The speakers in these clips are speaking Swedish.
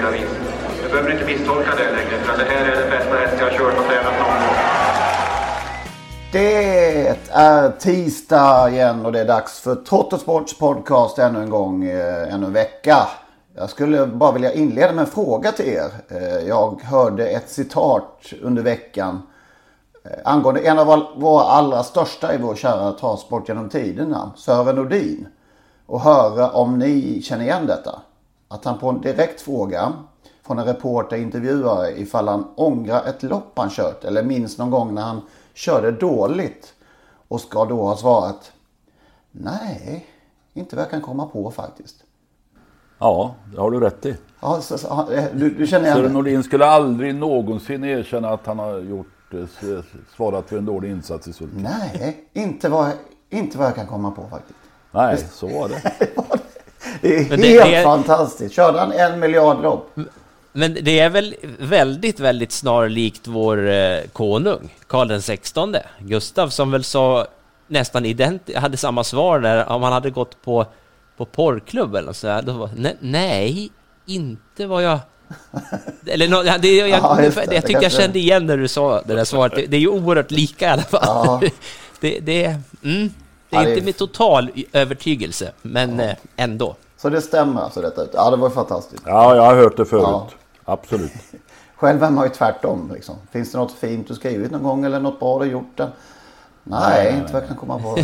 du behöver inte misstolka det längre för det här är den bästa häst jag har kört och tränat någon gång. Det är tisdag igen och det är dags för Trottosports podcast ännu en gång, eh, ännu en vecka. Jag skulle bara vilja inleda med en fråga till er. Eh, jag hörde ett citat under veckan eh, angående en av våra allra största i vår kära travsport genom tiderna, Sören Nordin. Och höra om ni känner igen detta. Att han på en direkt fråga från en reporter intervjuare ifall han ångrar ett lopp han kört eller minns någon gång när han körde dåligt och ska då ha svarat Nej, inte vad jag kan komma på faktiskt. Ja, det har du rätt i. Ja, så, så, eh, du, du känner Sören? Nordin skulle aldrig någonsin erkänna att han har gjort, eh, s- svarat för en dålig insats i Sulke. Nej, inte vad, inte vad jag kan komma på faktiskt. Nej, så var det. Det är Men helt det är- fantastiskt. Körde han en miljard lopp? Men det är väl väldigt, väldigt snarlikt vår eh, konung, Karl den 16 Gustav, som väl sa nästan ident hade samma svar där om han hade gått på, på porrklubb eller så då var "Nej, Nej, inte vad jag... Eller ja, det, jag, Ja, det. jag, tyckte jag kände igen när du sa det där svaret. Det, det är ju oerhört lika i alla fall. Ja. Det, det, mm, det Ja, är är- inte med total övertygelse, men eh, ändå. Så det stämmer alltså detta? Ja, det var fantastiskt. Ja, jag har hört det förut. Ja. Absolut. Själv är man ju tvärtom. Liksom. Finns det något fint du skrivit någon gång eller något bra du gjort? Den? Nej, inte vad jag kan komma på.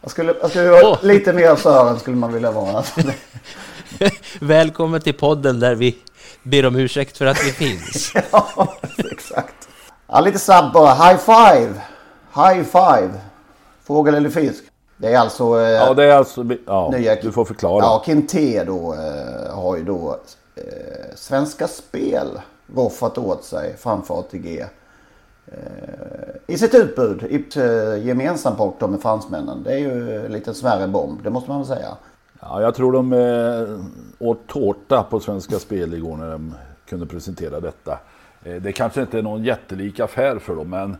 jag skulle, jag skulle vara Åh. lite mer Sören skulle man vilja vara. Välkommen till podden där vi ber om ursäkt för att vi finns. ja, exakt. Ja, lite snabb bara. High five! High five! Fågel eller fisk? Det är alltså... Eh, Ja, det är alltså... Ja, nya- du får förklara. Ja, Kim T då eh, har ju då eh, Svenska Spel roffat åt sig framför ATG. Eh, I sitt utbud, i eh, gemensamt port då med fransmännen. Det är ju en liten smärre bomb, det måste man väl säga. Ja, jag tror de eh, åt tårta på Svenska Spel igår när de kunde presentera detta. Eh, det kanske inte är någon jättelik affär för dem, men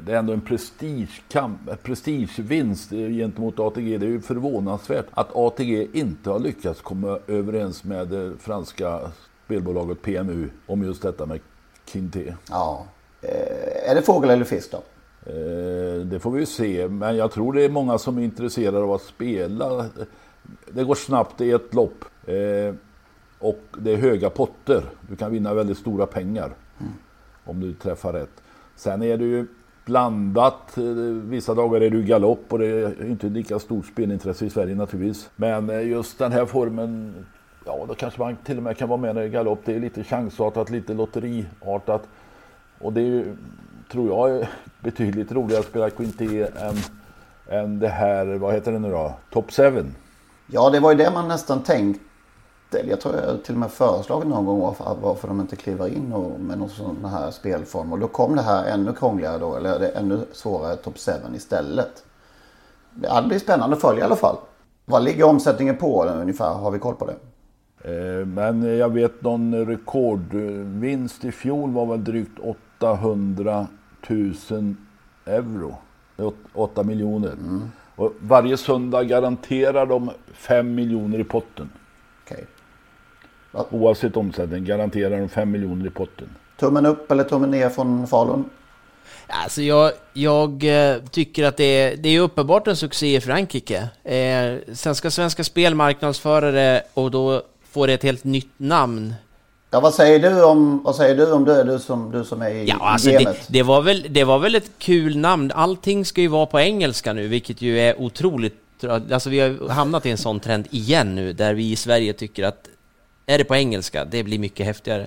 det är ändå en prestigekamp, prestigevinst eh, gentemot ATG. Det är ju förvånansvärt att ATG inte har lyckats komma överens med det franska spelbolaget PMU om just detta med Kinté. Ja. Eh, är det fågel eller fisk då? Eh, Det får vi ju se, men jag tror det är många som är intresserade av att spela. Det går snabbt i ett lopp eh, och det är höga potter. Du kan vinna väldigt stora pengar om du träffar rätt. Sen är det ju blandat. Eh, vissa dagar är det ju galopp och det är inte lika stort spelintresse i Sverige naturligtvis. Men eh, just den här formen, ja då kanske man till och med kan vara med när det är galopp. Det är lite chansartat, lite lotteriartat. Och det är ju, tror jag är betydligt roligare att spela Quinté e än, än det här, vad heter det nu då? Top 7. Ja, det var ju det man nästan tänkte. Jag tror jag till och med föreslagit någon gång varför, varför de inte kliver in och, med någon sån här spelform. Och då kom det här ännu krångligare då, eller det ännu svårare Top 7 istället. Det blir spännande att följa i alla fall. Vad ligger omsättningen på ungefär? Har vi koll på det? Eh, Men jag vet någon rekordvinst i fjol var väl drygt 800 000 euro. Åt- 8 miljoner. Och varje söndag garanterar de 5 miljoner i potten. Oavsett omsättning garanterar de 5 miljoner i potten. Tummen upp eller tummen ner från Falun? Alltså jag, jag eh, tycker att det är, det är uppenbart en succé i Frankrike. Eh, sen ska Svenska Spel marknadsföra det och då får det ett helt nytt namn. Ja, vad säger du om, vad säger du, om det, du, som, du som är i, Ja, alltså i det, gamet? det, var väl, det var väl ett kul namn. Allting ska ju vara på engelska nu, vilket ju är otroligt... Alltså vi har hamnat i en sån trend igen nu, där vi i Sverige tycker att är det på engelska, det blir mycket häftigare.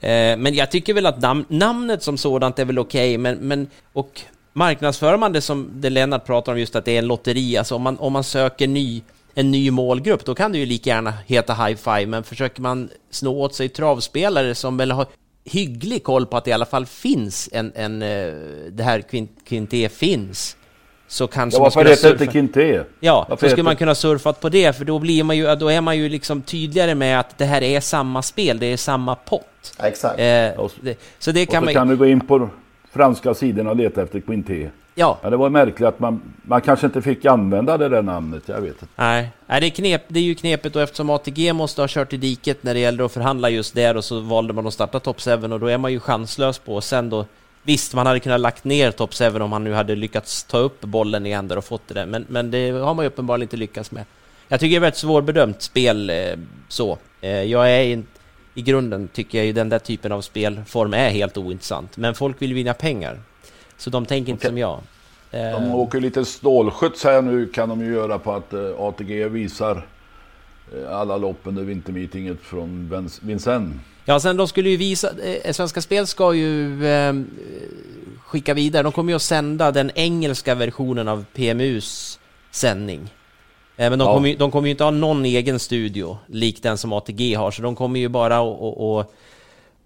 Eh, men jag tycker väl att nam namnet som sådant är väl okej, men, men och marknadsför man det som det Lennart pratar om, just att det är en lotteri, alltså om man, om man söker ny, en ny målgrupp, då kan det ju lika gärna heta High Five, men försöker man snå åt sig travspelare som väl har hygglig koll på att det i alla fall finns en, en eh, det här kvint, Quinté finns, så kanske Ja, man varför skulle heter det inte Quinté? Ja, Varför då skulle man kunna surfa på det, för då, blir man ju, då är man ju liksom tydligare med att det här är samma spel, det är samma pott. Ja, exakt. Eh, Och- det, så det Och kan så man kan du gå in på franska sidorna och leta efter Quinté. Ja, Ja, det var märkligt att man, man kanske inte fick använda det där namnet, jag vet inte. nej. nej det, är knep, det är ju knepet och eftersom ATG måste ha kört i diket när det gäller att förhandla just där och så valde man att starta Top 7 och då är man ju chanslös på och sen då Visst, man hade kunnat lagt ner Top 7 om man nu hade lyckats ta upp bollen igen där och fått det där, men, men det har man ju uppenbarligen inte lyckats med. Jag tycker det är ett svårbedömt spel eh, så. Eh, jag är in, i grunden tycker jag ju den där typen av spelform är helt ointressant, men folk vill vinna pengar. Så de tänker inte Okej. som jag. Eh, De åker lite stålskjuts här nu kan de ju göra på att ATG visar alla lopp under vintermeetinget från Vincennes. Ja, sen de skulle ju visa, eh, Svenska Spel ska ju eh, skicka vidare, de kommer ju att sända den engelska versionen av PMUs sändning. Eh, men de, Ja. kommer ju, de kommer ju inte ha någon egen studio, lik den som ATG har, så de kommer ju bara att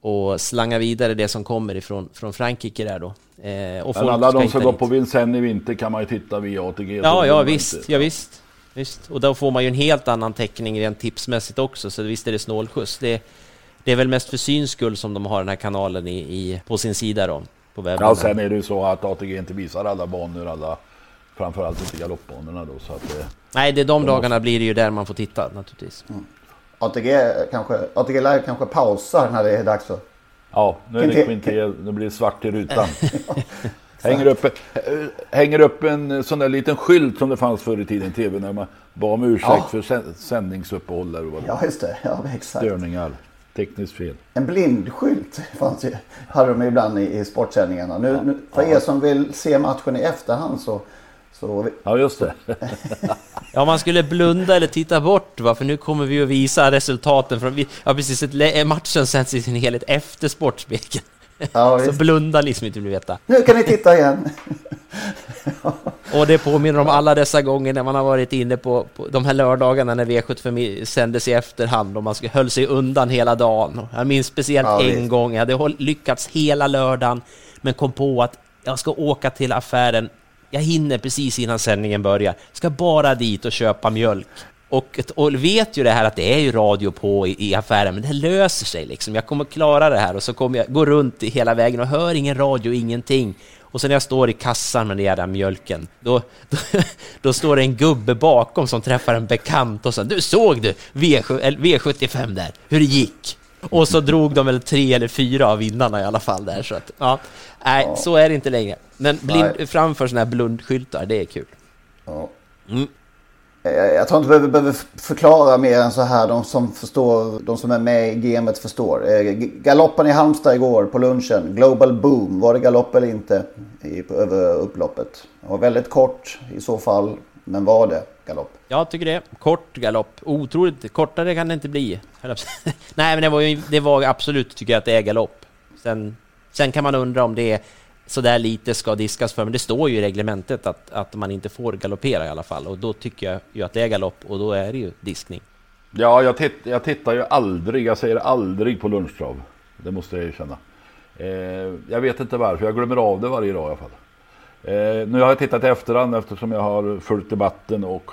och, slanga vidare det som kommer ifrån från Frankrike där då. Eh, och Men alla de som går på Vincennes i vinter kan man ju titta via ATG. Ja, ja visst, inte- ja visst. Visst, och då får man ju en helt annan täckning rent tipsmässigt också, så visst är det snålskjuts. Det, det är väl mest för syns skull som de har den här kanalen i, i, på sin sida då, på webben. Ja, sen är det ju så att ATG inte visar alla banor, alla, framförallt inte galoppbanorna då. Så att, eh, Nej, det är de dagarna blir det ju där man får titta naturligtvis. ATG kanske, ATG Live kanske pausar när det är dags för... ja, nu är det Quinté, nu blir det svart i rutan. hänger, upp, eh, hänger upp en sån där liten skylt som det fanns förr i tiden i tv när man bad om ursäkt Ja. för sä- sändningsuppehåll och vad Ja, just det. Ja, exakt. störningar. Tekniskt fel. En blindskylt fanns ju, hade de ibland i, i sportsändningarna. Nu, nu, för er som vill se matchen i efterhand så... så Ja, just det. Ja, man skulle blunda eller titta bort, va? för nu kommer vi att visa resultaten från... vi- Ja, precis. Matchen sänds i sin helhet efter Sportspegeln. Ja, Så blunda liksom inte vill veta. Nu kan ni titta igen. Och det påminner om alla dessa gånger när man har varit inne på, på de här lördagarna när V75 i- sändes i efterhand och man höll sig undan hela dagen. Jag minns speciellt Ja, en gång, jag hade lyckats hela lördagen men kom på att jag ska åka till affären, jag hinner precis innan sändningen börjar, ska bara dit och köpa mjölk. Och, och vet ju det här att det är ju radio på i, i affären, men det löser sig liksom. Jag kommer klara det här och så kommer jag gå runt i hela vägen och hör ingen radio, ingenting. Och sen när jag står i kassan med den jävla mjölken, då, då, då står det en gubbe bakom som träffar en bekant och så Du såg du V7, eller V75 där, hur det gick? Och så drog de väl tre eller fyra av vinnarna i alla fall där så att, ja. Nej, Ja. så är det inte längre. Men blind, framför sådana här blundskyltar, det är kul. Ja. Mm. Eh, jag tror inte vi behöver, förklara mer än så här. De som förstår, de som är med i gamet förstår. Eh, galoppen i Halmstad igår på lunchen. Global boom. Var det galopp eller inte i, över upploppet? Det var väldigt kort i så fall. Men var det galopp? Jag tycker det. Kort galopp. Otroligt. Kortare kan det inte bli. Nej, men det var, ju, det var absolut, tycker jag, att det är galopp. Sen, sen kan man undra om det är sådär lite ska diskas för, men det står ju i reglementet att, att man inte får galoppera i alla fall. Och då tycker jag ju att det är galopp och då är det ju diskning. Ja, jag, titt, jag tittar ju aldrig, jag säger aldrig på lunchtrav. Det måste jag erkänna. Eh, jag vet inte varför, jag glömmer av det varje dag i alla fall. Eh, nu har jag tittat i efterhand eftersom jag har följt debatten och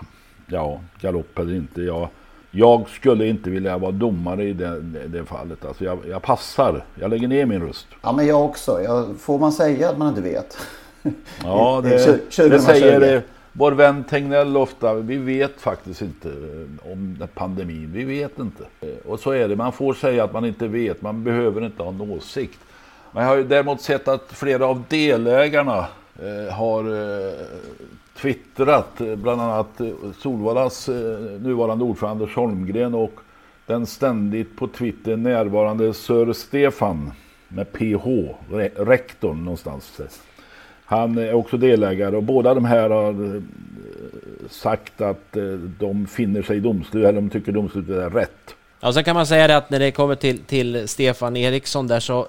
ja, galopp eller inte. Jag, jag skulle inte vilja vara domare i det, det, fallet. Alltså jag, jag passar, jag lägger ner min röst. Ja, men jag också. Jag, får man säga att man inte vet? Ja, det, det 2020. säger vår vän Tegnell ofta. Vi vet faktiskt inte eh, om pandemin. Vi vet inte. Eh, Och så är det. Man får säga att man inte vet. Man behöver inte ha en åsikt. Men jag har ju däremot sett att flera av delägarna eh, har twittrat, eh, bland annat eh, Solvallas eh, nuvarande ordförande Anders Holmgren och den ständigt på Twitter närvarande Sir Stefan med PH, rektorn någonstans. Han är också delägare och båda de här har sagt att de finner sig i domslut, eller de tycker domslutet är rätt. Ja, sen kan man säga det att när det kommer till, till Stefan Eriksson där så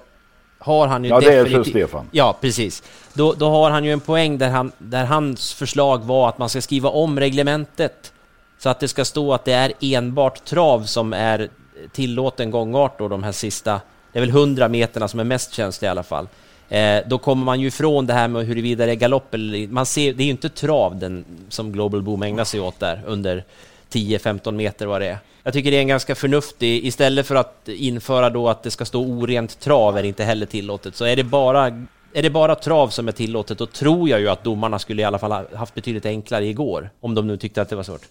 har han ju Ja, det är så Stefan. Ja, precis. Då, då har han ju en poäng där, han, där hans förslag var att man ska skriva om reglementet så att det ska stå att det är enbart trav som är tillåten gångart då, de här sista, det är väl 100 meterna som är mest känsliga i alla fall. Eh, då kommer man ju ifrån det här med huruvida det är galopp eller man ser, det är ju inte trav den, som Global Boom ägnar sig åt där under 10-15 meter vad det är. Jag tycker det är en ganska förnuftig, istället för att införa då att det ska stå orent trav är inte heller tillåtet, så är det bara är det bara trav som är tillåtet, då tror jag ju att domarna skulle i alla fall ha haft betydligt enklare igår, om de nu tyckte att det var svårt.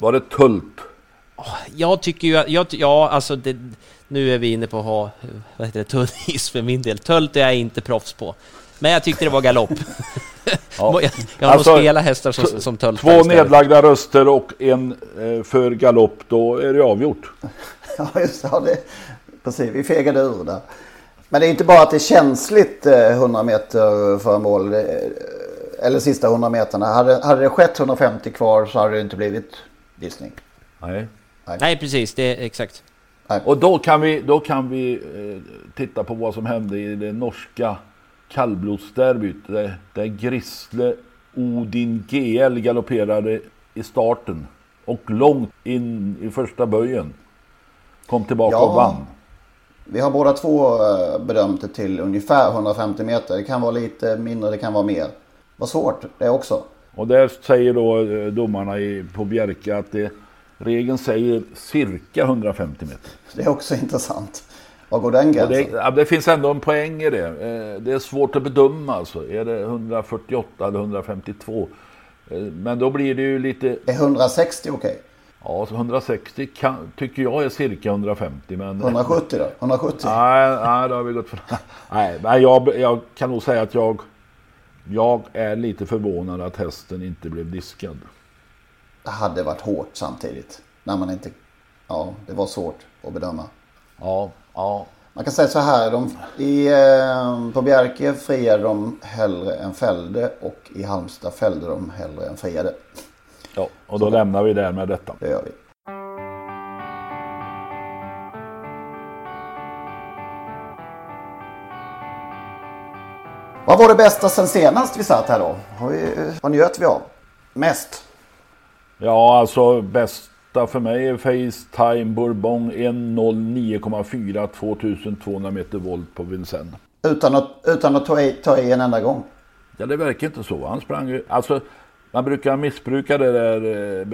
Var det Tult? Jag tycker ju att, jag, ja alltså det, nu är vi inne på att ha, vad heter det, tunn is för min del. Tölt är jag inte proffs på. Men jag tyckte det var galopp. Ja. jag, jag har Alltså, nog spelat hästar som, som tölt. Två nedlagda röster och en eh, för galopp, då är det avgjort. Ja, just. Ja, det precis, vi fegade ur där. Men det är inte bara att det är känsligt eh, 100 meter för mål. eh, Eller sista 100 meterna. Hade, hade det skett 150 kvar så hade det inte blivit dissning. Nej. Nej, precis. Det är exakt. Och då kan vi, då kan vi eh, titta på vad som hände i det norska kallblodsderbyt. Där, där Grisle Odin GL galopperade i starten. Och långt in i första böjen. Kom tillbaka Ja. och vann. Vi har båda två eh, bedömt det till ungefär 150 meter. Det kan vara lite mindre, det kan vara mer. Vad svårt det också. Och där säger då eh, domarna i, på Bjerke att det, regeln säger cirka 150 meter. Det är också intressant. Var går den gränsen? det, ja, det finns ändå en poäng i det. Eh, Det är svårt att bedöma alltså. Är det 148 eller 152? Eh, Men då blir det ju lite... Är 160 okej? Ja, så 160 kan, tycker jag är cirka 150. Men... 170 då? 170? Nej, nej, då har vi gått för... Nej, men jag, jag kan nog säga att jag... Jag är lite förvånad att hästen inte blev diskad. Det hade varit hårt samtidigt. När man inte... Ja, det var svårt att bedöma. Ja, ja. Man kan säga så här. De, i, eh, på Bjerke friade de hellre än fällde och i Halmstad fällde de hellre än friade. ja och då lämnar vi där med detta. Det gör vi. Vad var det bästa sen senast vi satt här då? Har vi, vad njöt vi av? Mest? Ja, alltså bästa för mig är Facetime Bourbon 1.09,4 2200 meter volt på Vincennes. Utan att, utan att ta, i, ta i en enda gång. Ja, det verkar inte så. Han sprang ju... Alltså, man brukar missbruka det där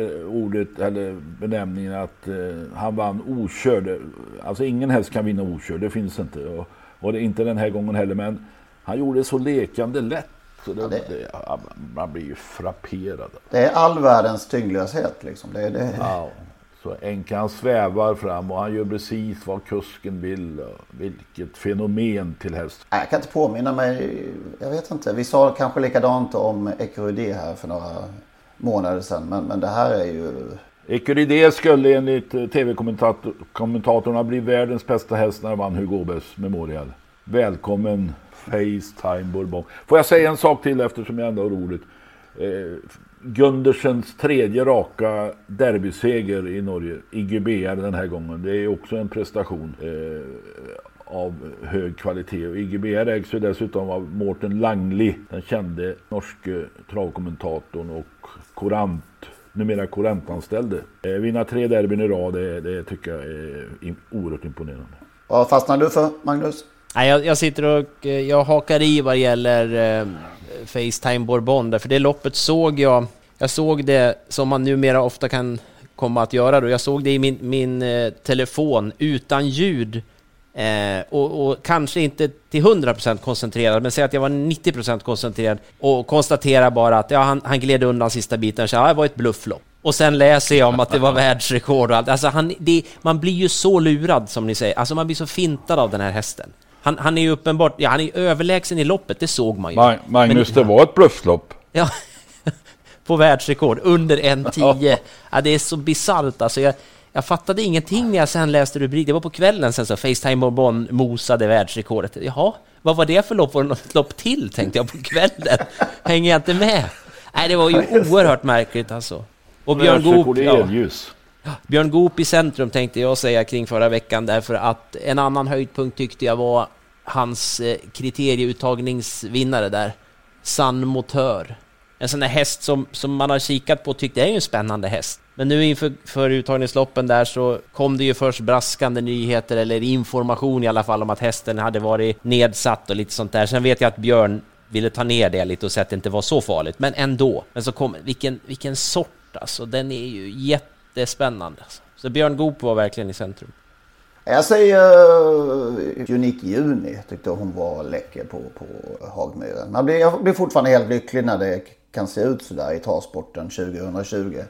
eh, ordet eller benämningen att eh, han vann okörd. Alltså ingen häst kan vinna okörd, det finns inte. Och, och det är inte den här gången heller, men han gjorde det så lekande lätt. Så det, Ja, det- det, man blir ju frapperad. Det är all världens tyngdlöshet liksom. Det, det, Ja, så. Han svävar fram och han gör precis vad kusken vill. Vilket fenomen till häst. Jag kan inte påminna mig. Jag vet inte. Vi sa kanske likadant om Ecurydé här för några månader sedan. Men, men det här är ju... Ecurydé skulle enligt eh, tv-kommentatorerna bli världens bästa häst när han vann Hugo Åbergs Memorial. Välkommen Facetime Bourbon. Får jag säga en sak till eftersom jag ändå har ordet. Eh, Gundersens tredje raka derbyseger i Norge i GBR den här gången. Det är också en prestation eh, av hög kvalitet. Och IGBR ägs ju dessutom av Mårten Langli, den kände norske travkommentatorn och korant, numera korantanställde. Eh, vinna tre derbyn i rad, det, det tycker jag är oerhört imponerande. Vad fastnade du för Magnus? Nej, jag, jag sitter och eh, jag hakar i vad gäller eh, Facetime Bourbon, där, för det loppet såg jag. Jag såg det som man numera ofta kan komma att göra då. Jag såg det i min, min eh, telefon utan ljud eh, och, och kanske inte till 100% koncentrerad, men säg att jag var 90% koncentrerad och konstaterar bara att ja, han, han gled undan sista biten, så ja, det var ett blufflopp. Och sen läser jag om att det var världsrekord och allt. Alltså han, det, man blir ju så lurad som ni säger, alltså man blir så fintad av den här hästen. Han, han är ju uppenbart, ja han är överlägsen i loppet, det såg man ju. Ma- Magnus, Men- det var ett blufflopp. Ja, på världsrekord under 1.10. Ja, det är så bisarrt alltså. Jag, jag fattade ingenting när jag sen läste rubrik. Det var på kvällen sen så Facetime Bourbon mosade världsrekordet. Jaha, vad var det för lopp? Var det något lopp till tänkte jag på kvällen. Hänger jag inte med? Nej, det var ju oerhört märkligt alltså. Och Björn Goop, ja, elljus. Björn Goop i centrum tänkte jag säga kring förra veckan därför att en annan höjdpunkt tyckte jag var hans eh, kriterieuttagningsvinnare där, San Motör. En sån där häst som, som man har kikat på tyckte jag är ju en spännande häst. Men nu inför för uttagningsloppen där så kom det ju först braskande nyheter eller information i alla fall om att hästen hade varit nedsatt och lite sånt där. Sen vet jag att Björn ville ta ner det lite och säga att det inte var så farligt, men ändå. Men så kom, vilken, vilken sort alltså, den är ju jätte jättespännande. Alltså. Så Björn Goop var verkligen i centrum. Jag säger uh, Unique Juni. Jag tyckte hon var läcker på, på Hagmyren. Man blir, jag blir fortfarande helt lycklig när det kan se ut sådär i travsporten 2020.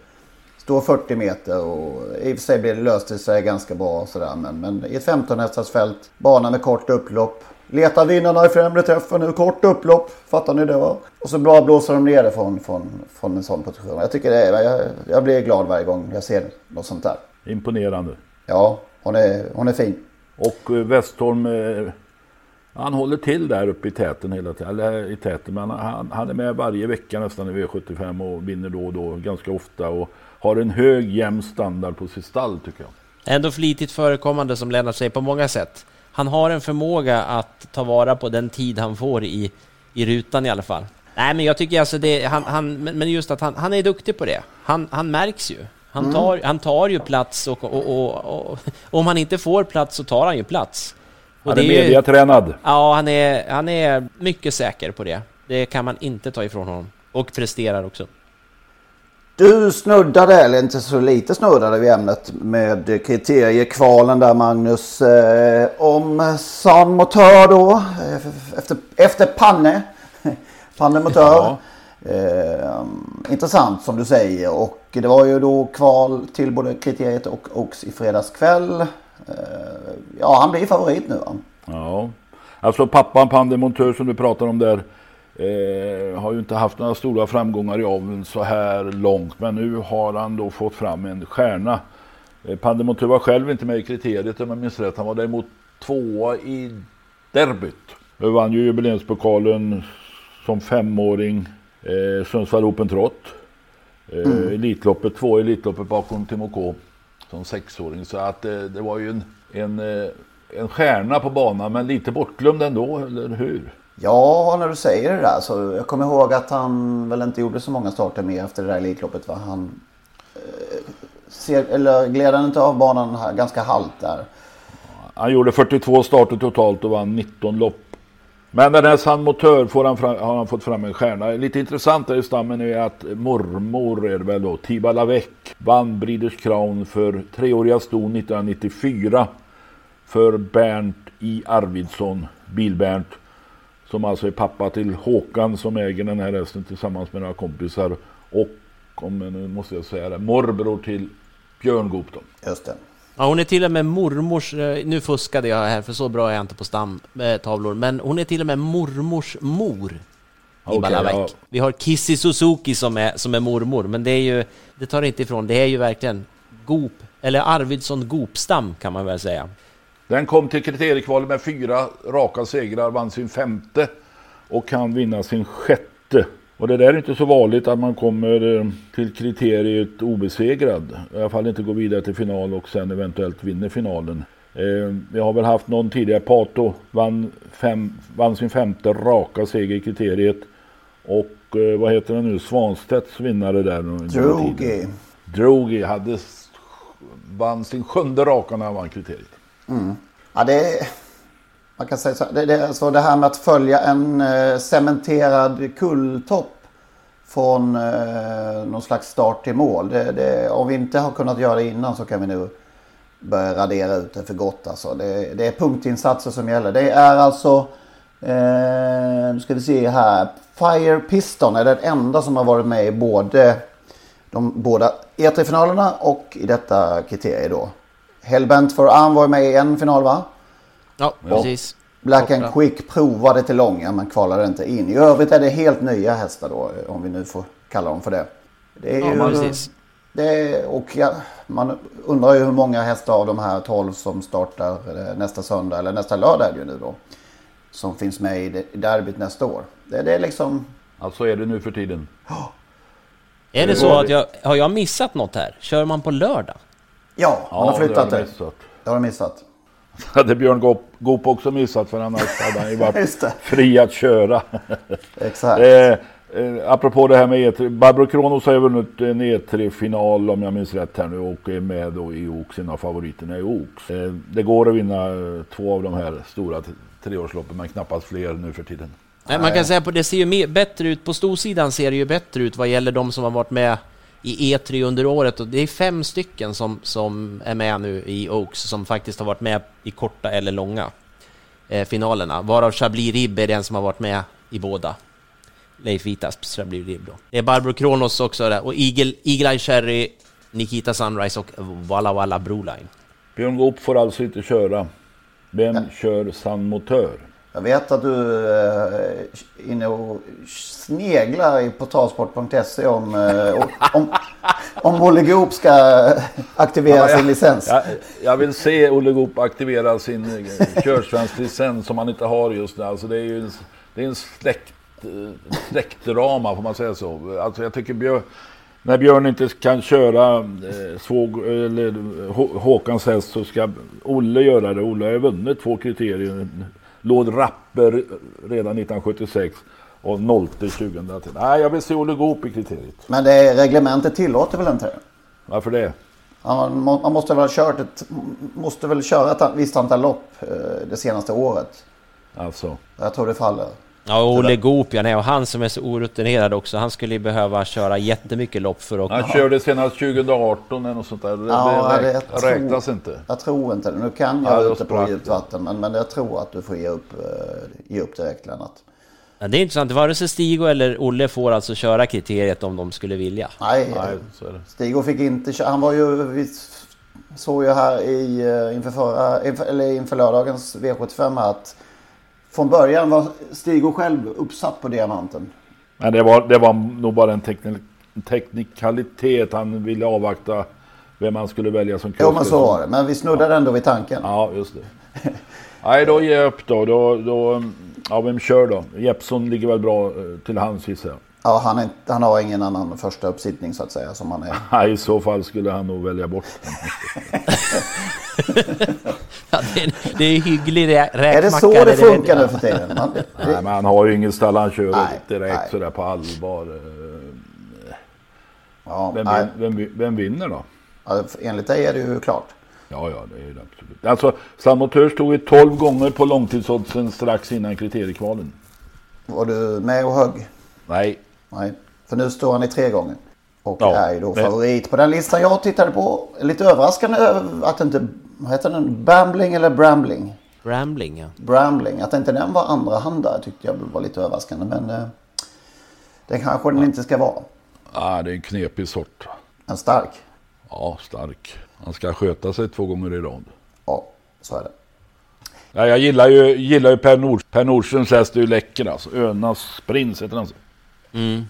Står 40 meter och i och för sig blir det löst sig ganska bra sådär. Men, men i ett 15 hästars fält, bana med kort upplopp. Letar vinnarna i främre träffen nu, kort upplopp. Fattar ni det va? Och så bara blåser de ner det från, från, från en sån position. Jag tycker det är, jag, jag blir glad varje gång jag ser något sånt där. Imponerande. Ja, hon är, hon är fin. Och eh, Westholm, eh, han håller till där uppe i täten hela tiden. Eller i täten, men han, han är med varje vecka nästan i V75 och vinner då och då ganska ofta. Och har en hög jämn standard på sitt stall tycker jag. Ändå flitigt förekommande som Lennart säger på många sätt. Han har en förmåga att ta vara på den tid han får i, i rutan i alla fall. Nej, men jag tycker alltså det, han, han, men just att han, han är duktig på det. Han, han märks ju. Han tar, han tar ju plats och, och, och, och om han inte får plats så tar han ju plats. Och Han är mediatränad. Ja, han är, han är mycket säker på det. Det kan man inte ta ifrån honom. Och presterar också. Du snuddade, eller inte så lite snuddade vid ämnet med kriteriekvalen där Magnus. Eh, om San Motör då, eh, efter, efter Panne. Panne Motör. Ja. Eh, intressant som du säger och det var ju då kval till både kriteriet och Oaks i fredags kväll. Eh, ja, han blir favorit nu va? Ja. Alltså pappan Pandemontör som du pratar om där. Eh, har ju inte haft några stora framgångar i aveln så här långt. Men nu har han då fått fram en stjärna. Eh, Pandemontör var själv inte med i kriteriet om jag minns rätt. Han var däremot tvåa i derbyt. Han vann ju jubileumspokalen som femåring. Eh, Sundsvall Open Trot. Eh, Elitloppet, två Elitloppet bakom Timo K. Som sexåring. Så att eh, det var ju en, en, eh, en stjärna på banan men lite bortglömd ändå, eller hur? Ja, när du säger det där så jag kommer ihåg att han väl inte gjorde så många starter med efter det där Elitloppet va? Han eh, ser, eller gled han inte av banan ganska halt där. Han gjorde 42 starter totalt och vann 19 lopp. Men den här San Motör får han fram, har han fått fram en stjärna. Lite intressant där i stammen är att mormor är det väl då, Tiba Lavec vann Breeders Crown för treåriga ston 1994 för Bernt I. Arvidsson, Bil-Bernt. Som alltså är pappa till Håkan som äger den här hästen tillsammans med några kompisar. Och, om nu måste jag säga det, morbror till Björn Goop då. Just det. Ja, hon är till och med mormors... eh, Nu fuskade jag här, för så bra är jag inte på stamtavlor. Men hon är till och med mormors mor. I Ballavec. ja. Vi har Kissy Suzuki som är, som är mormor, men det är ju... Det tar inte ifrån, det är ju verkligen Goop, eller Arvidsson Goopstam kan man väl säga. Den kom till kriteriekvalet med fyra raka segrar, vann sin femte och kan vinna sin sjätte. Och det där är inte så vanligt att man kommer eh, till kriteriet obesegrad. I alla fall inte går vidare till final och sen eventuellt vinner finalen. Eh, Vi har väl haft någon tidigare, Pato vann, fem, vann sin femte raka seger i kriteriet. Och eh, vad heter den nu, Svanstedts vinnare där. Drogi. Drogi hade vann sin sjunde raka när han vann kriteriet. Mm. Ja, det är... Man kan säga så här, det, det, alltså det här med att följa en eh, cementerad kulltopp från eh, någon slags start till mål. Det, det, om vi inte har kunnat göra det innan så kan vi nu börja radera ut det för gott. Alltså. Det, det är punktinsatser som gäller. Det är alltså, eh, nu ska vi se här, Fire Piston är den enda som har varit med i både de båda E3-finalerna och i detta kriterie då. Hellbent for Arm var med i en final va? Ja, precis. Black and Quick provade till långa men kvalade inte in. I övrigt är det helt nya hästar då, om vi nu får kalla dem för det. Det är Ja, ju, precis. det är, och ja, man undrar ju hur många hästar av de här 12 som startar eh, nästa söndag eller nästa lördag är det ju nu då. Som finns med i det- i derbyt nästa år. Det, det är liksom... Alltså är det nu för tiden. Är det så att jag, har jag missat något här? Kör man på lördag? Ja, man har flyttat det. har missat. Det har du missat. hade Björn Goop, Goop också missat för annars hade han ju varit fri att köra. Exakt. eh, eh, apropå det här med E3. Barbro Kronos har ju vunnit en E3-final om jag minns rätt här nu och är med då i Oaks, en av favoriterna i Oaks. Eh, det går att vinna eh, två av de här stora treårsloppen men knappast fler nu för tiden. Nej, man kan säga att det ser ju mer, bättre ut, på storsidan ser det ju bättre ut vad gäller de som har varit med i E3 under året och det är fem stycken som, som är med nu i Oaks som faktiskt har varit med i korta eller långa eh, finalerna. Varav Chablis Ribb är den som har varit med i båda. Leif Vitas Chablis Ribb då. Det är Barbro Kronos också där och Eagle, Eagle Eye Cherry, Nikita Sunrise och Walla Walla Broline. Björn Goop får alltså inte köra. Vem kör San Motör? Jag vet att du är inne och sneglar i på travsport.se om, eh, om, om Olle Goop ska aktivera sin licens. Jag, jag vill se Olle Goop aktivera sin eh, körsvensk licens som han inte har just nu. Alltså det är ju en, det är en släkt, eh, släktdrama får man säga så. Alltså jag tycker Björn, när Björn inte kan köra eh, svåg, eller Hå- Håkans häst så ska Olle göra det. Olle har ju vunnit två kriterier. Låd Rapper redan 1976 och Nolte 2010. Nej, jag vill se Olle Goop i kriteriet. Men det reglementet tillåter väl inte det? Varför det? Man, må- man måste väl ha kört ett, måste väl köra ett visst antal lopp eh, det senaste året. Alltså. Jag tror det faller. Ja, och Olle Goop ja, nej, och han som är så orutinerad också, han skulle ju behöva köra jättemycket lopp för att... Han körde senast 2018 eller något sånt där. Det, Ja, det räk- jag tror- räknas inte. Jag tror inte det. Nu kan Ja, jag ute på djupt vatten. Men, men jag tror att du får ge upp, eh, ge upp direkt Lennart. Ja, det är intressant, vare sig Stigo eller Olle får alltså köra kriteriet om de skulle vilja. Nej, Nej, så är det. Stig fick inte köra. Han var ju, vi såg ju här i, eh, inför, förra, inför, eller inför lördagens V75 här att från början var Stig själv uppsatt på diamanten. Men det var, det var nog bara en teknik, teknikalitet. Han ville avvakta vem han skulle välja som Jo men så var det. Men vi snuddade ändå vid tanken. Ja, just det. Nej, då ger jag upp då. då, då ja, vem kör då? Jeppson ligger väl bra eh, till hands gissar jag. Ja, han, är, han har ingen annan första uppsittning så att säga som han är. Nej, i så fall skulle han nog välja bort den. Ja, det, är, det är hygglig rä- räkmacka. Är det så eller det funkar nu för tiden? Man, Nej, men han har ju ingen stall han kör Nej, direkt nej. sådär på allvar. Eh, ja, Vem, nej, vem, vem vinner då? ja, enligt dig är det ju klart. Ja, ja, det är det absolut. Alltså, Samotör stod ju 12 gånger på långtidsoddsen strax innan kriteriekvalen. Var du med och högg? Nej, Nej, för nu står han i tre gånger. Och Ja, är ju då favorit på den listan jag tittade på. Lite överraskande över att inte, vad heter den? Bambling eller Brambling? Rambling, ja. Brambling. Att inte den var andra handare tyckte jag var lite överraskande. Men eh, det kanske den inte ska vara. ah, det är en knepig sort. En stark. Ja, stark. Han ska sköta sig två gånger i rad. Ja, så är det. Ja, jag gillar ju, gillar ju Per, Nord, per Nordströms häst är ju läcker alltså. Önas prins heter han så. Mm.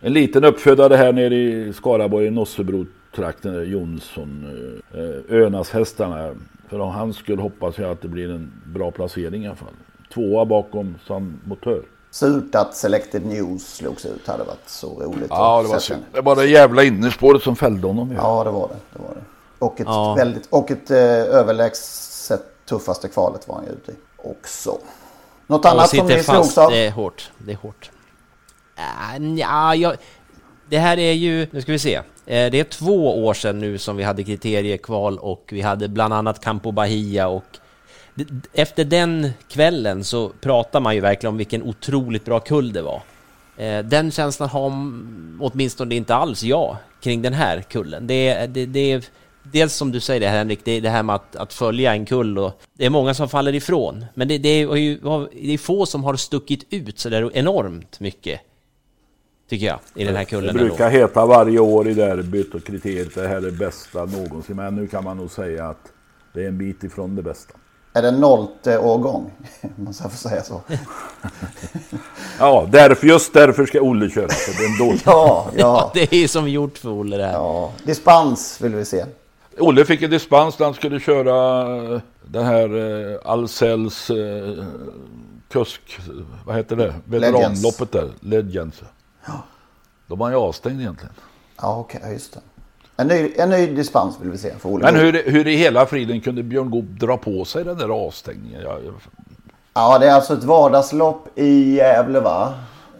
En liten uppfödare här nere i Skaraborg, i Nossebro-trakten, där, Jonsson. eh, Önas hästarna. För om han skulle hoppas jag att det blir en bra placering i alla fall. Tvåa bakom San Motör. Surt att Selected News slogs ut. hade varit så roligt. Ja, det var synd. Det var det jävla innerspåret som fällde honom ju. Ja, det var det. det, var det. Och ett, Ja. väldigt, och ett eh, överlägset tuffaste kvalet var han ju ute i. Också. Något annat som ni slogs fast, av? det är hårt. Det är hårt. Äh, ja, jag, det här är ju, nu ska vi se. Eh, det är två år sedan nu som vi hade kriteriekval och vi hade bland annat Campo Bahia och efter den kvällen så pratar man ju verkligen om vilken otroligt bra kull det var. Eh, den känslan har åtminstone inte alls jag kring den här kullen. Det, är- det, det är dels som du säger det här, Henrik, det är det här med att, att följa en kull och det är många som faller ifrån. Men det, det, är, ju- det är få som har stuckit ut så där enormt mycket. Tycker jag, i den här Det kullen ändå. brukar heta varje år i derbyt och kriteriet det här är det bästa någonsin. Men nu kan man nog säga att det är en bit ifrån det bästa. Är det nollte årgång? Man ska få säga så. Ja, därför, just därför ska Olle köra. För det är en dålig. Ja, ja. Det är som gjort för Olle det här. ja. Dispens vill vi se. Olle fick en dispens när han skulle köra eh, den här eh, Ahlsells eh, kusk, vad heter det? Veteranloppet där, Legends. Då var han ju avstängd egentligen. Ja, okej, ja, just det. En ny, en ny dispens vill vi se för Olle Men hur, hur i hela friden kunde Björn Goop dra på sig den där avstängningen? Jag, Ja, det är alltså ett vardagslopp i Gävle va?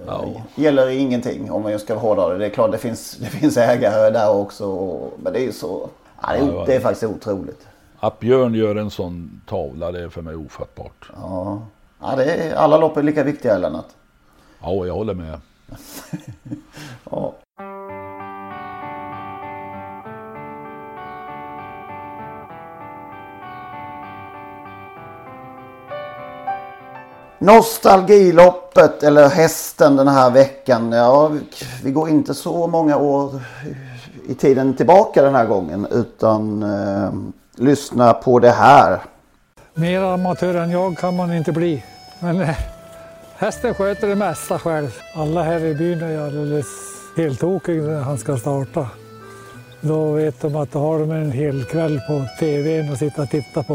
Ja. Gäller ingenting om man ska hårdra det. Det är klart det finns, det finns ägare där också. och- Men det är ju så. Ja, det, är, ja. det är faktiskt otroligt. att Björn gör en sån tavla, det är för mig ofattbart. Ja. Ja, det är, alla lopp är lika viktiga Lennart. Ja, jag håller med. Ja. Nostalgiloppet eller hästen den här veckan. Ja, vi går inte så många år i tiden tillbaka den här gången utan eh, lyssna på det här. Mer amatör än jag kan man inte bli. Men eh, hästen sköter det mesta själv. Alla här i byn är alldeles heltokiga när han ska starta. Då vet de att då har de en hel kväll på tvn att sitta och titta på.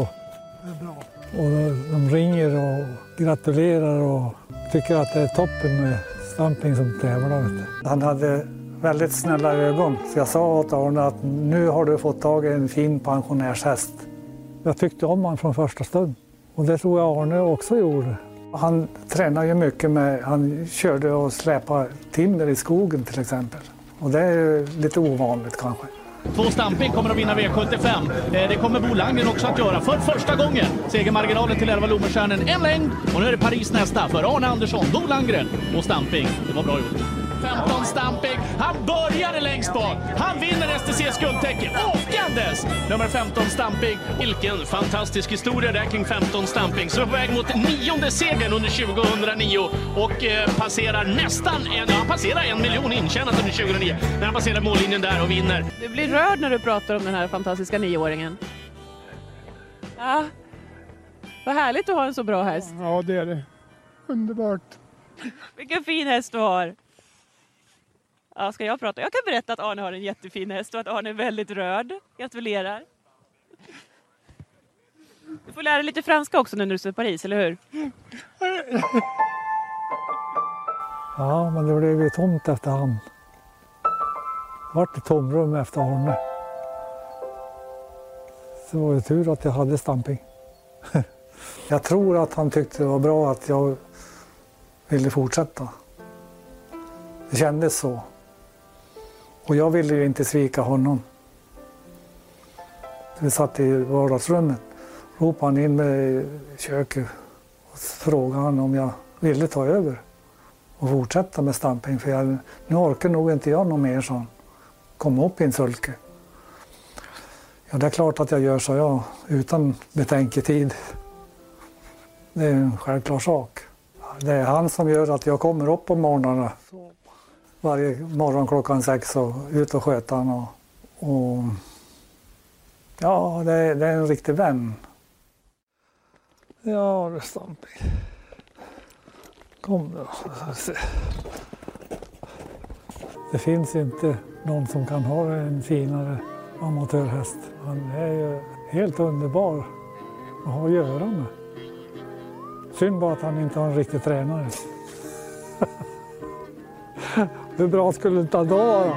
Och de ringer och gratulerar och tycker att det är toppen med Stamping som tävlar. Han hade väldigt snälla ögon. Så jag sa åt Arne att nu har du fått tag i en fin pensionärshäst. Jag tyckte om honom från första stund. Och det tror jag Arne också gjorde. Han tränade ju mycket med, han körde och släpade timmer i skogen till exempel. Och det är ju lite ovanligt kanske. Två Stamping kommer att vinna V75. Eh, det kommer Bo Landgren också att göra för första gången. Segermarginalen till 11 Lommestjärnen en längd och nu är det Paris nästa för Arne Andersson, Bo Landgren och Stamping. Det var bra gjort. 15 Stamping. Han började längst bak. Han vinner STCs guldtäcke åkandes. Nummer 15 Stamping. Vilken fantastisk historia det är kring 15 Stamping. Så är på väg mot nionde segern under 2009 och eh, passerar nästan en, ja, han passerar en miljon intjänat under 2009 när han passerar mållinjen där och vinner. Du blir rörd när du pratar om den här fantastiska nioåringen. Ja. Vad härligt att ha en så bra häst. Ja, det är det. Underbart. Vilken fin häst du har. Ja, ska jag prata? Jag kan berätta att Arne har en jättefin häst och att Arne är väldigt rörd. Gratulerar. Du får lära dig lite franska också nu när du är i Paris, eller hur? Ja, men det blev ju tomt efter han. Det vart ett tomrum efter Arne. Så det var ju tur att jag hade Stamping. jag tror att han tyckte det var bra att jag ville fortsätta. Det kändes så. Och jag ville ju inte svika honom. Vi satt i vardagsrummet. Ropade han in mig i köket och frågade han om jag ville ta över och fortsätta med stamping. För jag, nu orkar nog inte jag något mer, sån. Kom upp i en sulke. Ja, det är klart att jag gör så, jag, utan betänketid. Det är en självklar sak. Det är han som gör att jag kommer upp på morgnarna. Varje morgon klockan sex och ut och sköta han. Och, och, ja, det är, det är en riktig vän. Ja, det är stamping. Kom då. Så- Det finns inte någon som kan ha en finare amatörhäst. Han är ju helt underbar att ha att göra med. Synd bara att han inte har en riktig tränare. Hur bra skulle inte han då vara?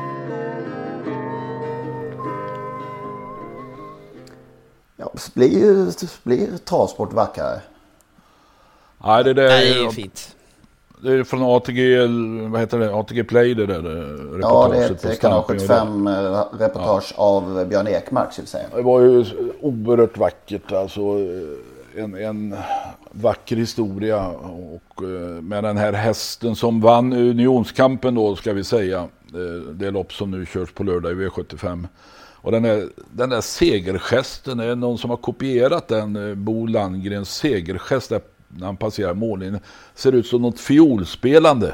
Ja, blir blir travsport vackrare. Nej, det där Nej, det är fint. det är från ATG, vad heter det, ATG Play det där eh, Ja, det är reportaget ett kanal Stamping och det- 75 eh, reportage av Björn Ekmark, ska vi säga. Det var ju oerhört vackert alltså. En, en vacker historia och eh, med den här hästen som vann unionskampen då ska vi säga. Eh, Det lopp som nu körs på lördag i V75. Och den, är, den där segergesten, är det någon som har kopierat den? eh, Bo Landgrens segergest där när han passerar mållinjen. Ser ut som något fiolspelande.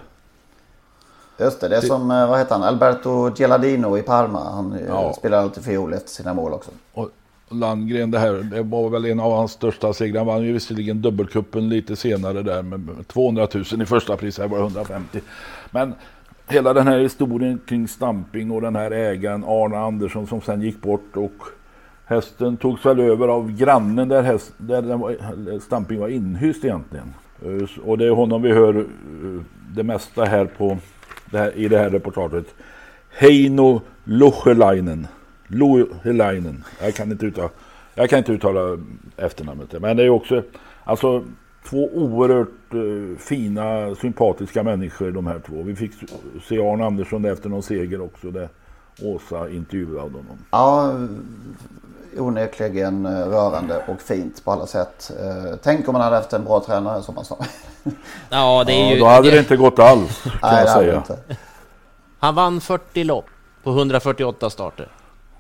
Just det, det är som, vad heter han, Alberto Geladino i Parma. Han Ja. spelar alltid fiol efter sina mål också. Och, Landgren det här. Det var väl en av hans största segrar. Han vann ju visserligen dubbelkuppen lite senare där med 200 000 i första pris. Här var det 150. Men hela den här historien kring Stamping och den här ägaren Arne Andersson som sen gick bort och hästen togs väl över av grannen där, häst, där den var, Stamping var inhyst egentligen. Och det är honom vi hör eh, det mesta här på det här, i det här reportaget. Heino Lohelainen. Lohelainen. Jag kan inte uttala, jag kan inte uttala efternamnet. Men det är också alltså två oerhört eh, fina, sympatiska människor de här två. Vi fick se Arne Andersson efter någon seger också. Där Åsa intervjuade honom. Ja, onekligen eh, rörande och fint på alla sätt. Eh, Tänk om man hade haft en bra tränare som man sa. Ja, det är Ja, ju... då hade det inte gått alls kan Nej, jag säga. inte. Han vann 40 lopp på 148 starter.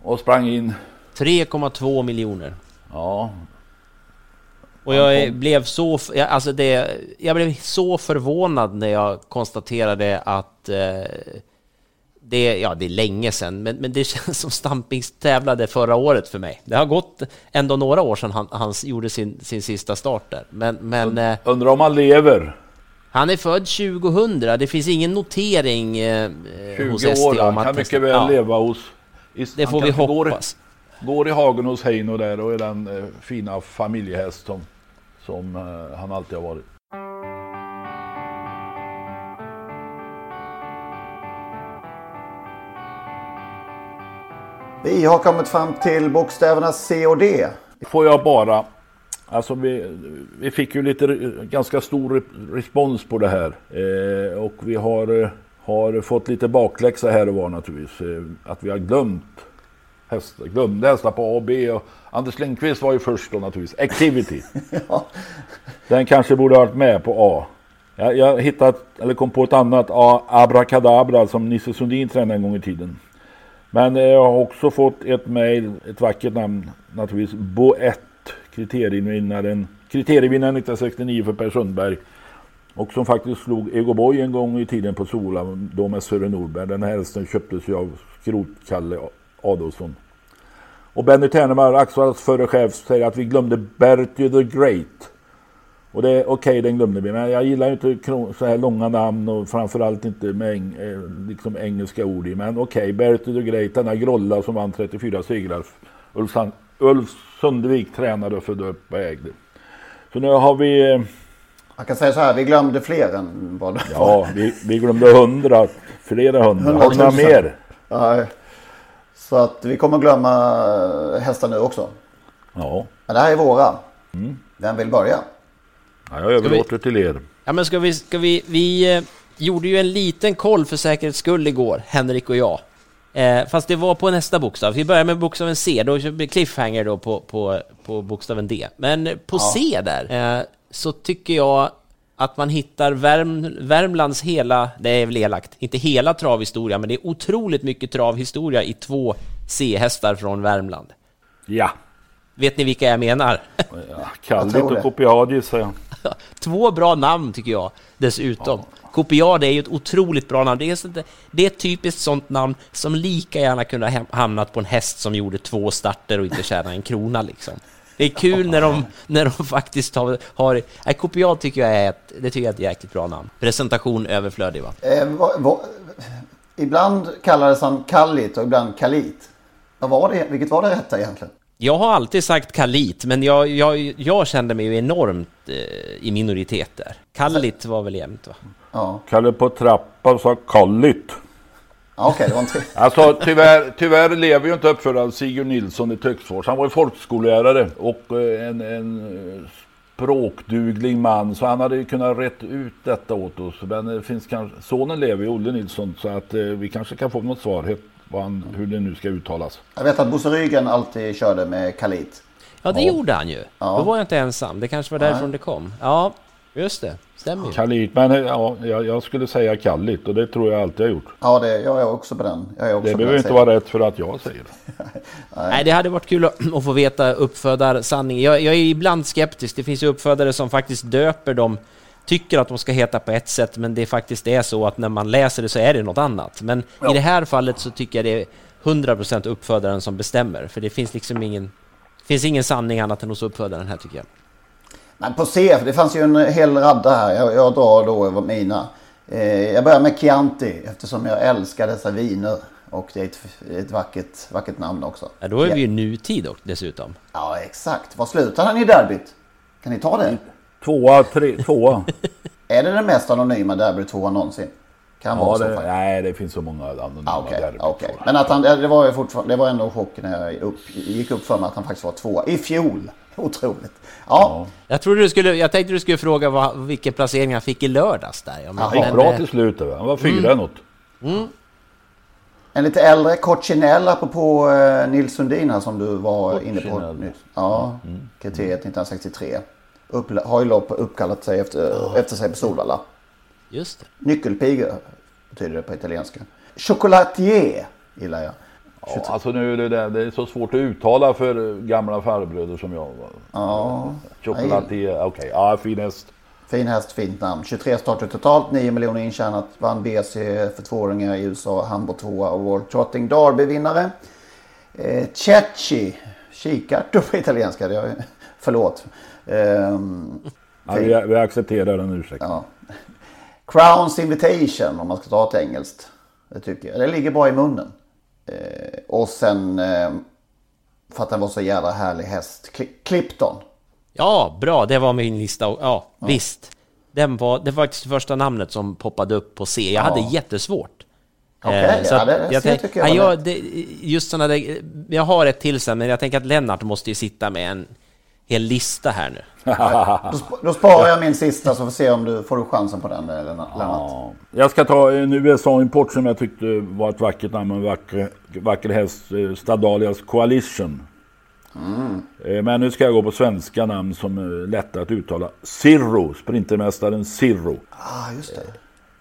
Och sprang in. 3,2 miljoner. Ja, Och jag blev så, alltså det, jag blev så förvånad när jag konstaterade att eh, det, ja, det är länge sedan, men, men det känns som Stampings tävlade förra året för mig. Det har gått ändå några år sedan han, han gjorde sin, sin sista start där. Men, men eh, undrar om han lever. han är född 2000, det finns ingen notering eh, 20 hos ST år. om Han kan mycket väl ja, leva hos... Det får vi hoppas. Går, går i hagen hos Heino där och är den eh, fina familjehäst som, som eh, han alltid har varit. Vi har kommit fram till bokstäverna C och D. Får jag bara... Alltså vi, vi fick ju lite ganska stor re- respons på det här. Eh, och vi har, eh, har fått lite bakläxa här och var naturligtvis. Eh, att vi har glömt hästar, glömde hästar på A och B. Och Anders Lindqvist var ju först då naturligtvis. Activity. Den kanske borde ha varit med på A. Jag, jag hittat, eller kom på ett annat A, Abracadabra som Nisse Sundin tränade en gång i tiden. Men eh, jag har också fått ett mejl, ett vackert namn naturligtvis, Boett, kriterievinnaren, kriterievinnaren 1969 för Per Sundberg. Och som faktiskt slog Ego Boy en gång i tiden på Sola, då med Sören Norberg. Den här hästen köptes ju av Skrotkalle Adolfsson. Och Benny Ternemar, Axvalls förre chef, säger att vi glömde Bertie the Great. Och det är okej, den glömde vi. Men jag gillar ju inte så här långa namn och framförallt inte med eng, eh, liksom engelska ord i. Men okej, Bertie the Great, denna grolla som vann 34 segrar. Ulf, Ulf Sundvik tränade och födde upp och ägde. Så nu har vi... Eh, man kan säga så här, vi glömde fler än vad det Ja, vi, vi glömde hundra, flera hundra. Har du några 100 000. mer? Ja, så att vi kommer glömma hästar nu också. Ja. Men det här är våra. Mm. Vem vill börja? ja jag överlåter till er. Ja men ska vi, ska vi, vi eh, gjorde ju en liten koll för säkerhets skull igår, Henrik och jag. Eh, fast det var på nästa bokstav. Vi börjar med bokstaven C, då blir cliffhanger då på, på, på bokstaven D. Men på Ja. C där, eh, så tycker jag att man hittar Värm, Värmlands hela, det är väl elakt, inte hela travhistoria, men det är otroligt mycket travhistoria i två C-hästar från Värmland. Ja. Vet ni vilka jag menar? Kallit tror och det. Kopiad gissar jag. Två bra namn tycker jag dessutom. Kopiad är ju ett otroligt bra namn. Det är, det är ett typiskt sånt namn som lika gärna kunde ha hamnat på en häst som gjorde två starter och inte tjänade en krona liksom. Det är kul när de, när de faktiskt har... har nej, Kopiad tycker jag är ett, det tycker jag är ett jäkligt bra namn. Presentation överflödig va? Eh, vad, vad, ibland kallades han Kallit och ibland Kalit. Vad var det, vilket var det rätta egentligen? Jag har alltid sagt Kalit, men jag, jag, jag kände mig ju enormt eh, i minoritet där. Kallit var väl jämnt va? Ja, Kalle på trappan sa Kallit. Ja okej, det var en tre. Alltså tyvärr, tyvärr lever ju inte uppföraren Sigurd Nilsson i Töcksfors. Han var ju folkskollärare och eh, en, en eh, språkduglig man. Så han hade ju kunnat rätt ut detta åt oss. Men det finns kanske, sonen lever ju, Olle Nilsson. Så att eh, vi kanske kan få något svar han, hur det nu ska uttalas. Jag vet att Bosse Ryggen alltid körde med Kalit. Ja, det gjorde han ju. Ja. Då var jag inte ensam. Det kanske var därifrån det kom. Ja, just det. Stämmer ju. Kallit, men eh, ja, jag, jag skulle säga Kallit och det tror jag alltid har gjort. Ja, det, jag är också på den. Jag är också Det behöver inte vara rätt för att jag säger det. Nej, det hade varit kul att, att få veta uppfödarsanningen. Jag, jag är ibland skeptisk. Det finns ju uppfödare som faktiskt döper dem, tycker att de ska heta på ett sätt, men det faktiskt är så att när man läser det så är det något annat. Men i det här fallet så tycker jag det är 100% uppfödaren som bestämmer, för det finns liksom ingen Finns ingen sanning annat än hos uppfödaren här tycker jag. Men på C, det fanns ju en hel radda här. Jag, jag drar då över mina. Eh, jag börjar med Chianti eftersom jag älskar dessa viner. Och det är ett, ett vackert, vackert namn också. Ja, då är vi ju nutid och dessutom. Ja, exakt. Vad slutar han i derbyt? Kan ni ta det? Tvåa, tre, tvåa. är det den mest anonyma derbytvåan någonsin? Kan ja, vara så det, faktiskt. nej, det finns så många anonyma Ah, Okej, derbyt. okej. Men att han, det var ju fortfarande, det var ändå chock när jag upp, gick upp för mig att han faktiskt var tvåa i fjol. Otroligt. Ja, Jag, trodde du skulle, jag tänkte du skulle fråga vad, vilken placering han fick i lördags där. Ja, men, Han gick men, bra eh, till slut. Han var fyra Mm. något. Mm. en lite äldre Coccinell apropå eh, Nils Sundin här som du var inne på nyss. Ja, kriteriet 1963. Upp, har ju lopp uppkallat sig efter, efter sig på Solvalla. Just det. Nyckelpiga betyder det på italienska. Chocolatier gillar jag. Ja, alltså nu är det, där, det är så svårt att uttala för eh, gamla farbröder som jag. Ja, Chocolatier, okej. Ja, fin häst. Fin häst, fint namn. 23 starter totalt, 9 miljoner intjänat. Vann BC för tvååringar i USA, Hamburg 2 och World Trotting Derby-vinnare. Eh, Cecchi, kikärtor på italienska. Det är, förlåt. Ehm, Ja, vi, vi accepterar den ursäkten. Ja. Crowns Invitation om man ska ta ett engelskt. Det tycker jag. Det ligger bra i munnen. Eh, och sen eh, för att den var så jävla härlig häst. Cli- Clipton. Ja, bra, det var min lista. Ja, visst. Den var, det var faktiskt det första namnet som poppade upp på C. Jag Ja. hade jättesvårt. Okej, Eh, så ja, det- det tänk- tycker jag ja, jag, det, Just sådana där, jag har ett till sen, men jag tänker att Lennart måste ju sitta med en hel lista här nu. Då, då sparar jag min sista så får vi se om du får chansen på den eller Lennart. Ja. Jag ska ta en USA-import som jag tyckte var ett vackert namn. En vacker, vacker häst. eh, Stadalias Coalition. Mm. Eh, Men nu ska jag gå på svenska namn som är lätta att uttala. Cirro, sprintermästaren Cirro. Ah, just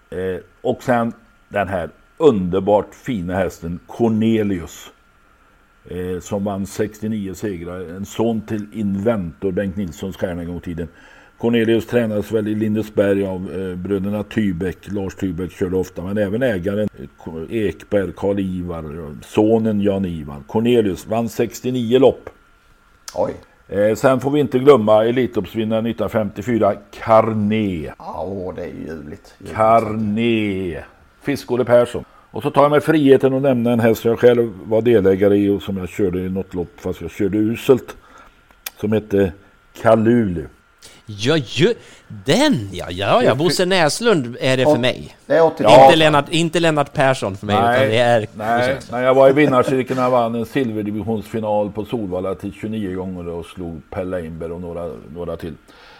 det. Eh, och sen den här underbart fina hästen Cornelius. Eh, som vann 69 segrar. En son till Inventor, Bengt Nilssons stjärna en gång i tiden. Cornelius tränades väl i Lindesberg av eh, bröderna Tybeck. Lars Tybeck körde ofta, men även ägaren eh, Ekberg, Karl Ivar, eh, sonen Jan Ivar. Cornelius vann 69 lopp. Oj. Eh, sen får vi inte glömma Elitloppsvinnaren 1954, Carné. Ja, åh, det är ju ljuvligt. ljuvligt. Carné. Fiskåle Persson. Och så tar jag mig friheten att nämna en häst jag själv var delägare i och som jag körde i något lopp fast jag körde uselt. Som hette Kalulu. Ja, ju, den ja, ja, ja, Bosse Näslund är det för mig. Det är 80 Inte, Lennart, inte Lennart Persson för mig, utan det är... nej, när jag var i vinnarcirkeln och vann en silverdivisionsfinal på Solvalla till 29 gånger och slog Pelle Einberg och några, några till.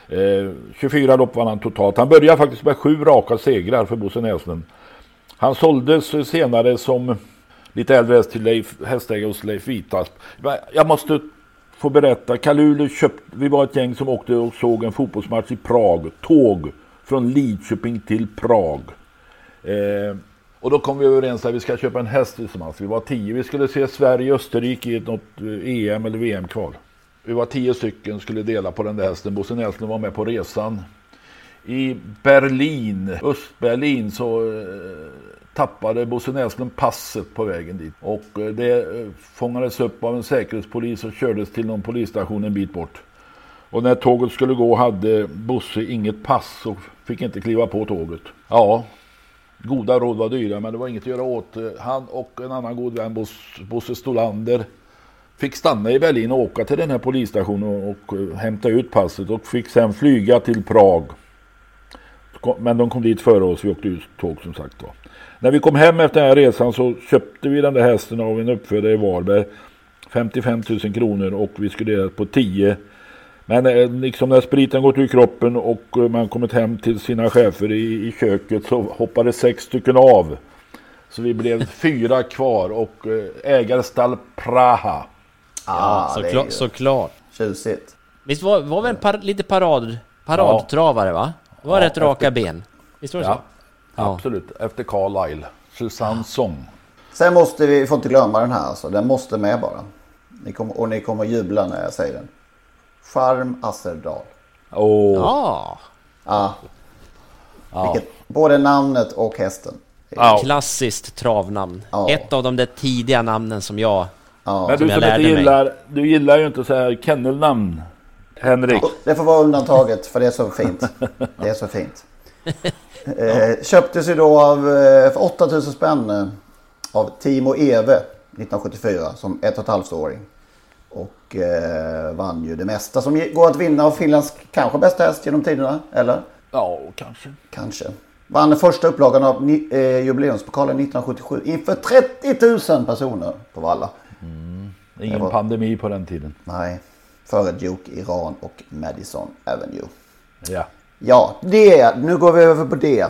Eh, 24 lopp vann han totalt. Han började faktiskt med sju raka segrar för Bosse Näslund. Han såldes senare som lite äldre häst till Leif, hästägare hos Leif Vitasp. Jag måste få berätta. Kalulu köpt, vi var ett gäng som åkte och såg en fotbollsmatch i Prag. Tåg från Lidköping till Prag. Eh, och då kom vi överens att vi ska köpa en häst tillsammans. Vi var tio. Vi skulle se Sverige-Österrike i något eh, EM eller VM-kval. Vi var tio stycken skulle dela på den där hästen. Bosse Näslund var med på resan. I Berlin, Östberlin, så eh, tappade Bosse Näslund passet på vägen dit. Och eh, det eh, fångades upp av en säkerhetspolis och kördes till någon polisstation en bit bort. Och när tåget skulle gå hade Bosse inget pass och fick inte kliva på tåget. Ja, goda råd var dyra men det var inget att göra åt. Han och en annan god vän, Bosse Stolander, fick stanna i Berlin och åka till den här polisstationen och, hämta ut passet och fick sen flyga till Prag. Men de kom dit före oss, vi åkte ut tåg som sagt då. När vi kom hem efter den här resan så köpte vi den där hästen av en uppfödare i Varberg. 55 000 kronor och vi skulle dela på 10. Men eh, liksom när spriten gått ur kroppen och eh, man kommit hem till sina chefer i, i köket så hoppade sex stycken av. Så vi blev fyra kvar och eh, ägare stall Praha. Ja, det är såklart. ju- såklart. Tjusigt. Visst var, var väl en par, lite parad, paradtravare va? Det var Ja, rätt raka efter- ben. Visst var det Ja, så? Ja. absolut. Efter Carlisle. Susanne Song. Sen måste vi, får inte glömma den här alltså. Den måste med bara. Ni kommer, och ni kommer jubla när jag säger den. Charm Asserdal. Åh. Ja. Ja. Ja. Vilket, både namnet och hästen. Klassiskt travnamn. Ja. Ett av de där tidiga namnen som jag Ja. Men du som jag som inte lärde mig. gillar, du gillar ju inte så här kennelnamn. Henrik. Det får vara undantaget för det är så fint. Det är så fint. Eh, köptes ju då av, eh, för 8000 spänn eh, av Timo Eve 1974 som ett och ett halvt åring. Och eh, vann ju det mesta som går att vinna av Finlands kanske bästa häst genom tiderna. Eller? Ja, kanske. Kanske. Vann den första upplagan av ni- eh, jubileumspokalen 1977 inför 30 000 personer på Valla. Ingen Det var- pandemi på den tiden. Nej, före Duke, Iran och Madison Avenue. Ja. Ja, det. Nu går vi över på det.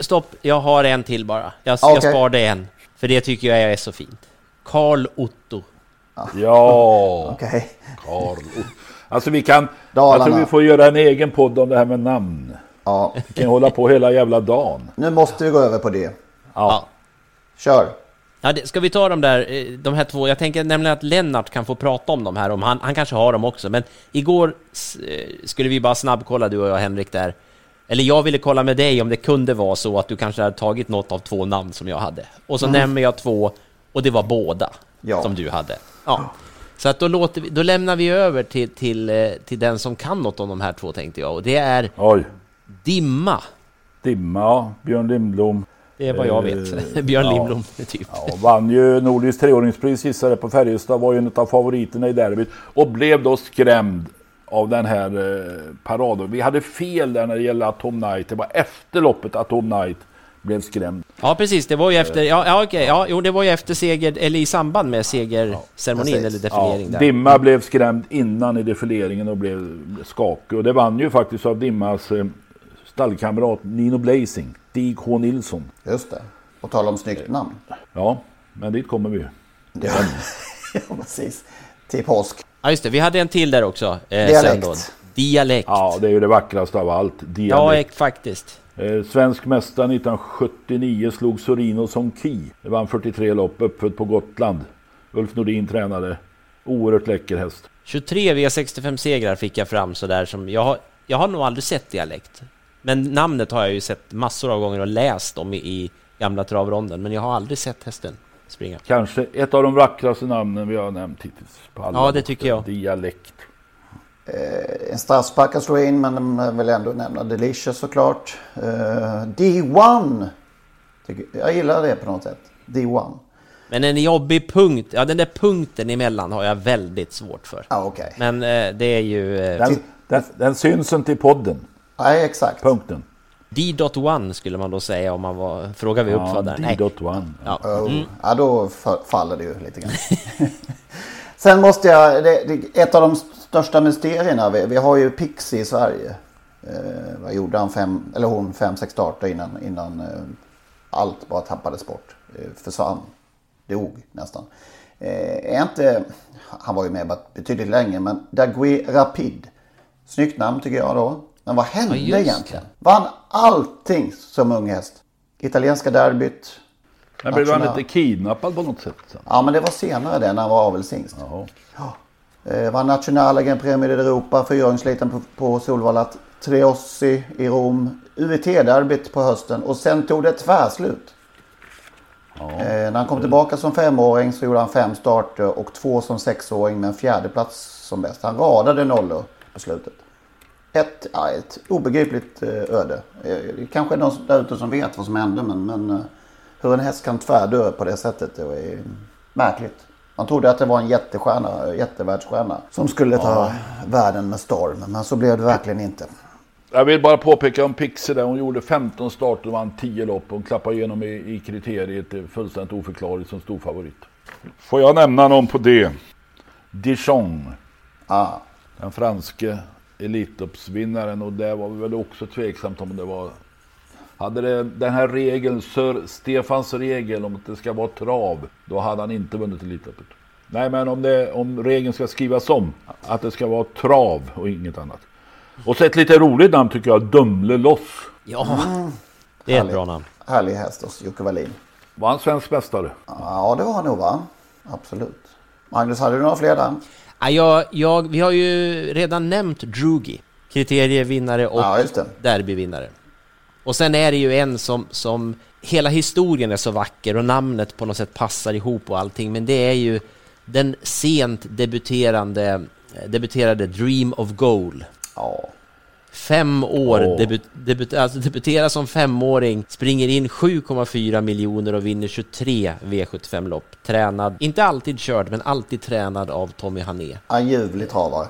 Stopp, jag har en till bara. Jag, Okej. jag sparade en. För det tycker jag är så fint. Karl Otto. Ja. Okej. Karl Otto. Alltså vi kan... Dalarna. Jag tror vi får göra en egen podd om det här med namn. Ja, Vi kan hålla på hela jävla dagen. nu måste vi gå över på det. Ja. Kör. Ja, det, ska vi ta de där, eh, de här två? Jag tänker nämligen att Lennart kan få prata om de här, om han, han kanske har dem också. Men igår eh, skulle vi bara snabbkolla du och jag Henrik där. Eller jag ville kolla med dig om det kunde vara så att du kanske hade tagit något av två namn som jag hade. Och så nämner jag två och det var båda Ja. som du hade. Ja. Så att då, låter vi, då lämnar vi över till, till, eh, till den som kan något om de här två tänkte jag. Och det är Oj. Dimma. Dimma. Björn Lindblom. Det är vad jag Eh, vet. Björn ja. Lindblom, typ. Ja, vann ju Nordiskt treåringspris gissade på Färjestad, var ju en av favoriterna i derbyt och blev då skrämd av den här eh, paraden. Vi hade fel där när det gäller Atom Night. Det var efter loppet Atom Night blev skrämd. Ja precis, det var ju efter, ja, ja okej, ja, jo det var ju efter seger, eller i samband med segerceremonin precis. eller defilering där. Dimma blev skrämd innan i defileringen och blev blev skakig. Och det vann ju faktiskt av Dimmas eh, stallkamrat Nino Blazing, Stig H Nilsson. Just det. Och tala om snyggt namn. Ja, men dit kommer vi ju. Ja, ja precis. Till påsk. Ja just det, vi hade en till där också. Eh, Dialekt. Dialekt. Ja, det är ju det vackraste av allt. Ja, Dialekt. ek- faktiskt. Eh, svensk mästare 1979 slog Sorino som Ki. Det vann 43 lopp, uppfödd på Gotland. Ulf Nordin tränade. Oerhört läcker häst. 23 V65 segrar fick jag fram sådär som, jag har, jag har nog aldrig sett dialekt. Men namnet har jag ju sett massor av gånger och läst om i, i gamla travronden, men jag har aldrig sett hästen springa. Kanske ett av de vackraste namnen vi har nämnt hittills. På alla Ja, det tycker jag. Dialekt. Eh, En straffspark att slå in men jag vill ändå nämna Delicious såklart. Eh, D1. Tycker, jag gillar det på något sätt. D1. Men en jobbig punkt, ja den där punkten emellan har jag väldigt svårt för. Ja, okej. Men eh, det är ju... Eh, Den, den, den syns inte i podden. Nej, exakt. Punkten. D.1 skulle man då säga om man var... Frågar vi uppfödaren? Nej. D.1. Ja. Oh. Mm. Ja, då fa- faller det ju lite grann. Sen måste jag, det, det, ett av de största mysterierna, vi, vi har ju Pixie i Sverige. Eh, vad gjorde han fem, eller hon fem, sex starter innan, innan eh, allt bara tappades bort. Eh, försvann. Dog nästan. Eh, är inte, han var ju med betydligt längre, men Dagui Rapid. Snyggt namn tycker jag då. Men vad hände Ja, egentligen? Vann allting som ung häst. Italienska derbyt. Men blev han inte kidnappad på något sätt? Sen? Ja, men det var senare det när han var avelshingst. Jaha. Eh, var Nationala Grand Premio d'Europa, fyraåringsliten på, på Solvalla. Treossi i Rom. UET-derbyt på hösten och sen tog det tvärslut. Eh, när han kom tillbaka som femåring så gjorde han fem starter och två som sexåring med en fjärde plats som bäst. Han radade nollor på slutet. Ett, ja, ett obegripligt eh, öde. Eh, Det kanske är någon där ute som vet vad som hände men, men eh, hur en häst kan tvärdö på det sättet det är märkligt. Man trodde att det var en jättestjärna, jättevärldsstjärna som skulle ta världen med storm. Men så blev det verkligen inte. Jag vill bara påpeka om Pixie där. Hon gjorde 15 starter och vann 10 lopp. Hon klappade igenom i, i kriteriet. Fullständigt oförklarligt som stor favorit. Får jag nämna någon på det? Dijon. Ah, Den franske Elitloppsvinnaren. Och det var väl också tveksamt om det var... Hade det, den här regeln, Sir Stefans regel om att det ska vara trav. Då hade han inte vunnit Elitloppet. Nej men om, det, om regeln ska skrivas om. Att det ska vara trav och inget annat. Och så ett lite roligt namn tycker jag. Dumle Loss. Ja, det är ett bra namn. Härlig häst hos Jocke Wallin. Var han svensk mästare? Ja, det var han nog va? Absolut. Magnus, hade du några fler där? Ja, jag, jag, vi har ju redan nämnt Drugi, kriterievinnare och Ja, derbyvinnare. Och sen är det ju en som, som hela historien är så vacker och namnet på något sätt passar ihop och allting, men det är ju den sent debuterande, debuterade Dream of Goal. Ja. Fem år, Åh. debut, debut, alltså debuterar som femåring, springer in 7,4 miljoner och vinner 23 V75-lopp. Tränad, inte alltid körd, men alltid tränad av Tommy Hané. En ljuvlig travare.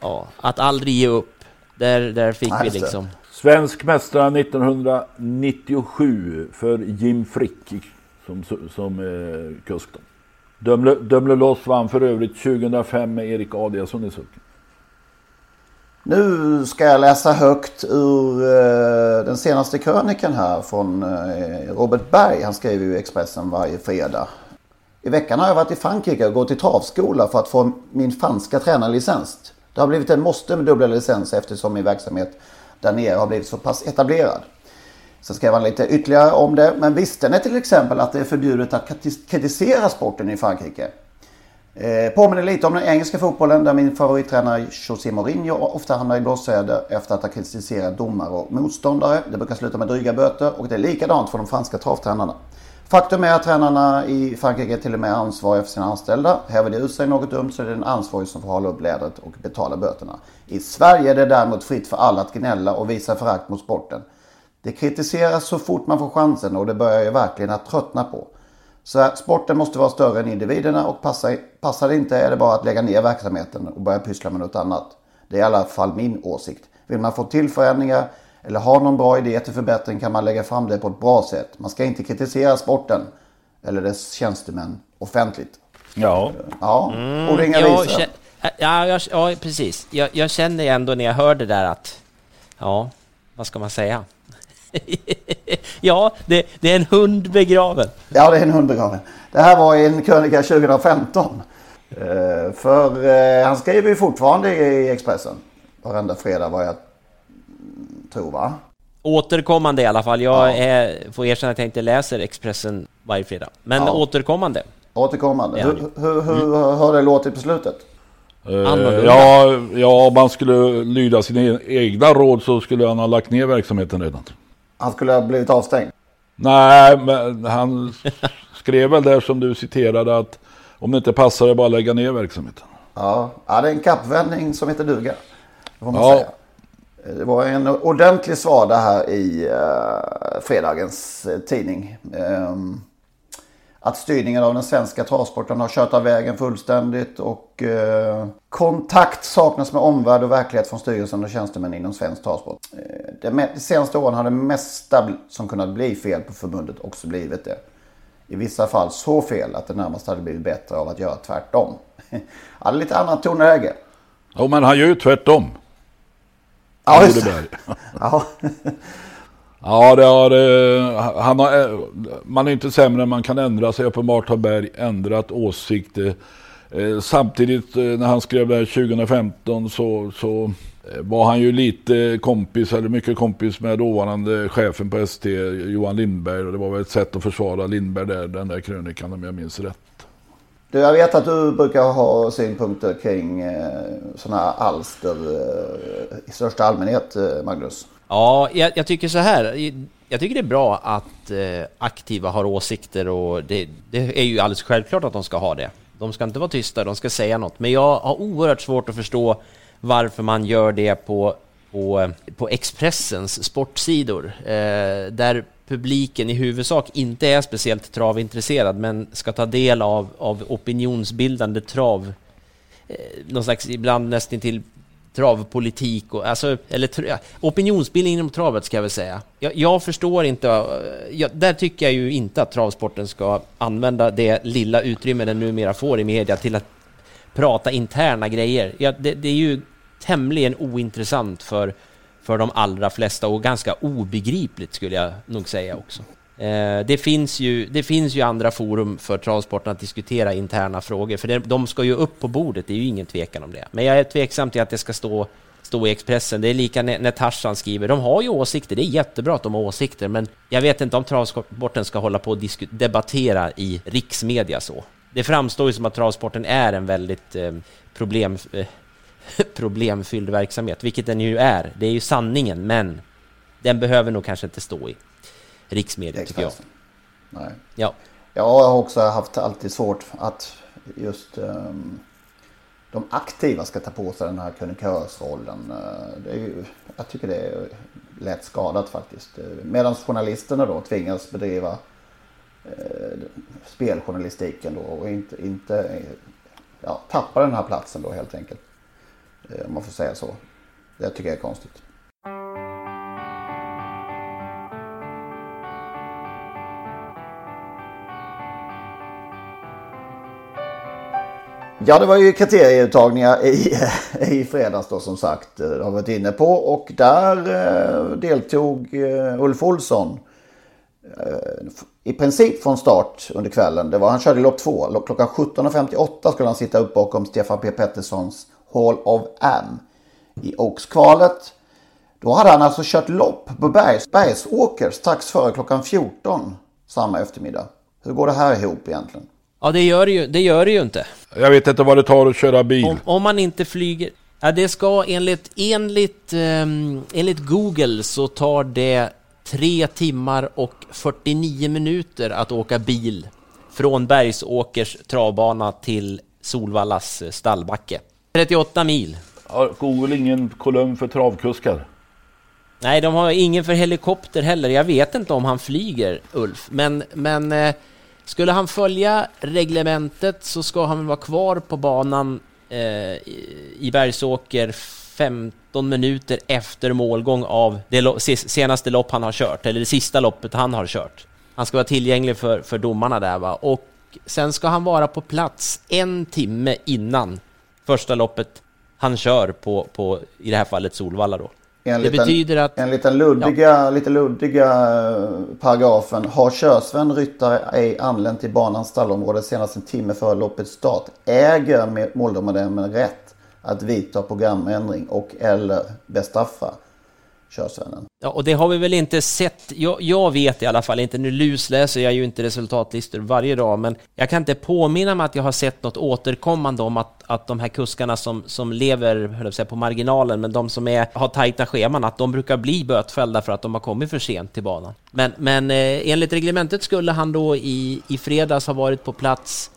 Ja, att aldrig ge upp. Där, där fick Nej, vi liksom... Svensk mästare 1997 för Jim Frick som, som eh, kusk. Dömle, Dömle Loss vann för övrigt 2005 med Erik Adiasson i sucken. Nu ska jag läsa högt ur eh, den senaste krönikan här från eh, Robert Berg. Han skriver ju i Expressen varje fredag. I veckan har jag varit i Frankrike och gått i travskola för att få min franska tränarlicens. Det har blivit en måste med dubbla licenser eftersom min verksamhet där nere har blivit så pass etablerad. Sen skrev han lite ytterligare om det. Men visste ni till exempel att det är förbjudet att kritisera sporten i Frankrike? Eh, påminner lite om den engelska fotbollen där min favorittränare José Mourinho ofta hamnar i blåsväder efter att ha kritiserat domare och motståndare. Det brukar sluta med dryga böter och det är likadant för de franska travtränarna. Faktum är att tränarna i Frankrike är till och med ansvariga för sina anställda. Häver de ut sig något dumt så är det den ansvarige som får hålla upp lädret och betala böterna. I Sverige är det däremot fritt för alla att gnälla och visa förakt mot sporten. Det kritiseras så fort man får chansen och det börjar jag verkligen att tröttna på. Så här, sporten måste vara större än individerna och passar, passar det inte är det bara att lägga ner verksamheten och börja pyssla med något annat. Det är i alla fall min åsikt. Vill man få till förändringar eller ha någon bra idé till förbättring kan man lägga fram det på ett bra sätt. Man ska inte kritisera sporten eller dess tjänstemän offentligt. Ja. Ja, och inga jag visor. kä- ja, jag, ja, precis. Jag, jag känner ändå när jag hör det där att... Ja, vad ska man säga? ja, det, det är en hund begraven. Ja, det är en hund begraven. Det här var i en krönika 2015. Eh, för eh, han skriver ju fortfarande i Expressen. Varenda fredag vad jag tror va? Återkommande i alla fall. Jag är, får erkänna att jag inte läser Expressen varje fredag. Men Ja. återkommande. Återkommande. Ja. Hur, hur, hur har det låtit på slutet? Eh, Annorlunda. ja, ja, om man skulle lyda sina egna råd så skulle han ha lagt ner verksamheten redan. Han skulle ha blivit avstängd. Nej, men han skrev väl där som du citerade att om det inte passar det bara lägga ner verksamheten. Ja, ja det är en kappvändning som heter duga. Det får man Ja. säga. Det var en ordentlig svada här i uh, fredagens eh, tidning. Ehm, att styrningen av den svenska travsporten har kört av vägen fullständigt och eh, kontakt saknas med omvärld och verklighet från styrelsen och tjänstemän inom svensk travsport. Eh, de senaste åren har det mesta som kunnat bli fel på förbundet också blivit det. I vissa fall så fel att det närmast hade blivit bättre av att göra tvärtom. är lite annat tonläge. Ja, men han gör ju tvärtom. Ja, just det. Ja. Ja, det har, han har, eh, man är inte sämre än man kan ändra sig. Uppenbart har Berg ändrat åsikt. Eh, samtidigt eh, när han skrev det här 2015 så, så var han ju lite kompis, eller mycket kompis med dåvarande chefen på ST, Johan Lindberg. Och det var väl ett sätt att försvara Lindberg där, den där krönikan om jag minns rätt. Du, jag vet att du brukar ha synpunkter kring eh, sådana här alster eh, i största allmänhet, eh, Magnus. Ja, jag, jag tycker så här. Jag tycker det är bra att eh, aktiva har åsikter och det, det är ju alldeles självklart att de ska ha det. De ska inte vara tysta, de ska säga något. Men jag har oerhört svårt att förstå varför man gör det på, på, eh, på Expressens sportsidor. Eh, där publiken i huvudsak inte är speciellt travintresserad men ska ta del av, av opinionsbildande trav eh, någon slags ibland nästan till travpolitik och alltså, eller opinionsbildning inom travet ska jag väl säga. Jag, jag förstår inte, eh, jag, där tycker jag ju inte att travsporten ska använda det lilla utrymme den numera får i media till att prata interna grejer. Ja, det, det är ju tämligen ointressant för, för de allra flesta och ganska obegripligt skulle jag nog säga också. Eh, det, finns ju, det finns ju andra forum för travsporten att diskutera interna frågor, för det, de ska ju upp på bordet, det är ju ingen tvekan om det. Men jag är tveksam till att det ska stå, stå i Expressen. Det är lika när, när Tarzan skriver, de har ju åsikter, det är jättebra att de har åsikter, men jag vet inte om travsporten ska hålla på och disku- debattera i riksmedia så. Det framstår ju som att travsporten är en väldigt eh, problem, eh, problemfylld verksamhet, vilket den ju är. Det är ju sanningen, men den behöver nog kanske inte stå i riksmedia tycker jag. Nej. Ja. Jag har också haft alltid svårt att just um, de aktiva ska ta på sig den här krönikörsrollen. Uh, det är ju, jag tycker det är lätt skadat faktiskt. Medan journalisterna då tvingas bedriva uh, speljournalistiken då och inte, inte ja, tappa den här platsen då helt enkelt. Uh, om man får säga så. Det tycker jag är konstigt. Ja, det var ju kriterieuttagningar i, i fredags då som sagt. Det har vi varit inne på och där eh, deltog eh, Ulf Olsson. Eh, I princip från start under kvällen. Det var, han körde lopp två. Klockan 17.58 skulle han sitta upp bakom Stefan P Petterssons Hall of Am i Oaks-kvalet. Då hade han alltså kört lopp på Bergs, Bergsåker strax före klockan 14 samma eftermiddag. Hur går det här ihop egentligen? Ja, det gör det ju, det gör det ju inte. Jag vet inte vad det tar att köra bil. Om, om man inte flyger... Ja, det ska enligt, enligt, um, enligt Google så tar det 3 timmar och 49 minuter att åka bil från Bergsåkers travbana till Solvallas stallbacke. 38 mil. Har Google ingen kolumn för travkuskar? Nej, de har ingen för helikopter heller. Jag vet inte om han flyger, Ulf. Men, men eh, skulle han följa reglementet så ska han vara kvar på banan eh, i Bergsåker 15 minuter efter målgång av det senaste lopp han har kört, eller det sista loppet han har kört. Han ska vara tillgänglig för, för domarna där va. Och sen ska han vara på plats en timme innan första loppet han kör på, på i det här fallet Solvalla då. Enligt det betyder den, att... Enligt den luddiga, ja. lite luddiga eh, paragrafen. Har körsvän ryttare ej anlänt till banans stallområde senast en timme före loppets start äger måldomaren rätt att vidta programändring och eller bestraffa körsvennen. Ja, och det har vi väl inte sett. Jag, jag, vet i alla fall inte, nu lusläser jag ju inte resultatlistor varje dag, men jag kan inte påminna mig att jag har sett något återkommande om att, att de här kuskarna som, som lever höll säga, på marginalen, men de som är, har tajta scheman, att de brukar bli bötfällda för att de har kommit för sent till banan. Men, men eh, enligt reglementet skulle han då i, i fredags ha varit på plats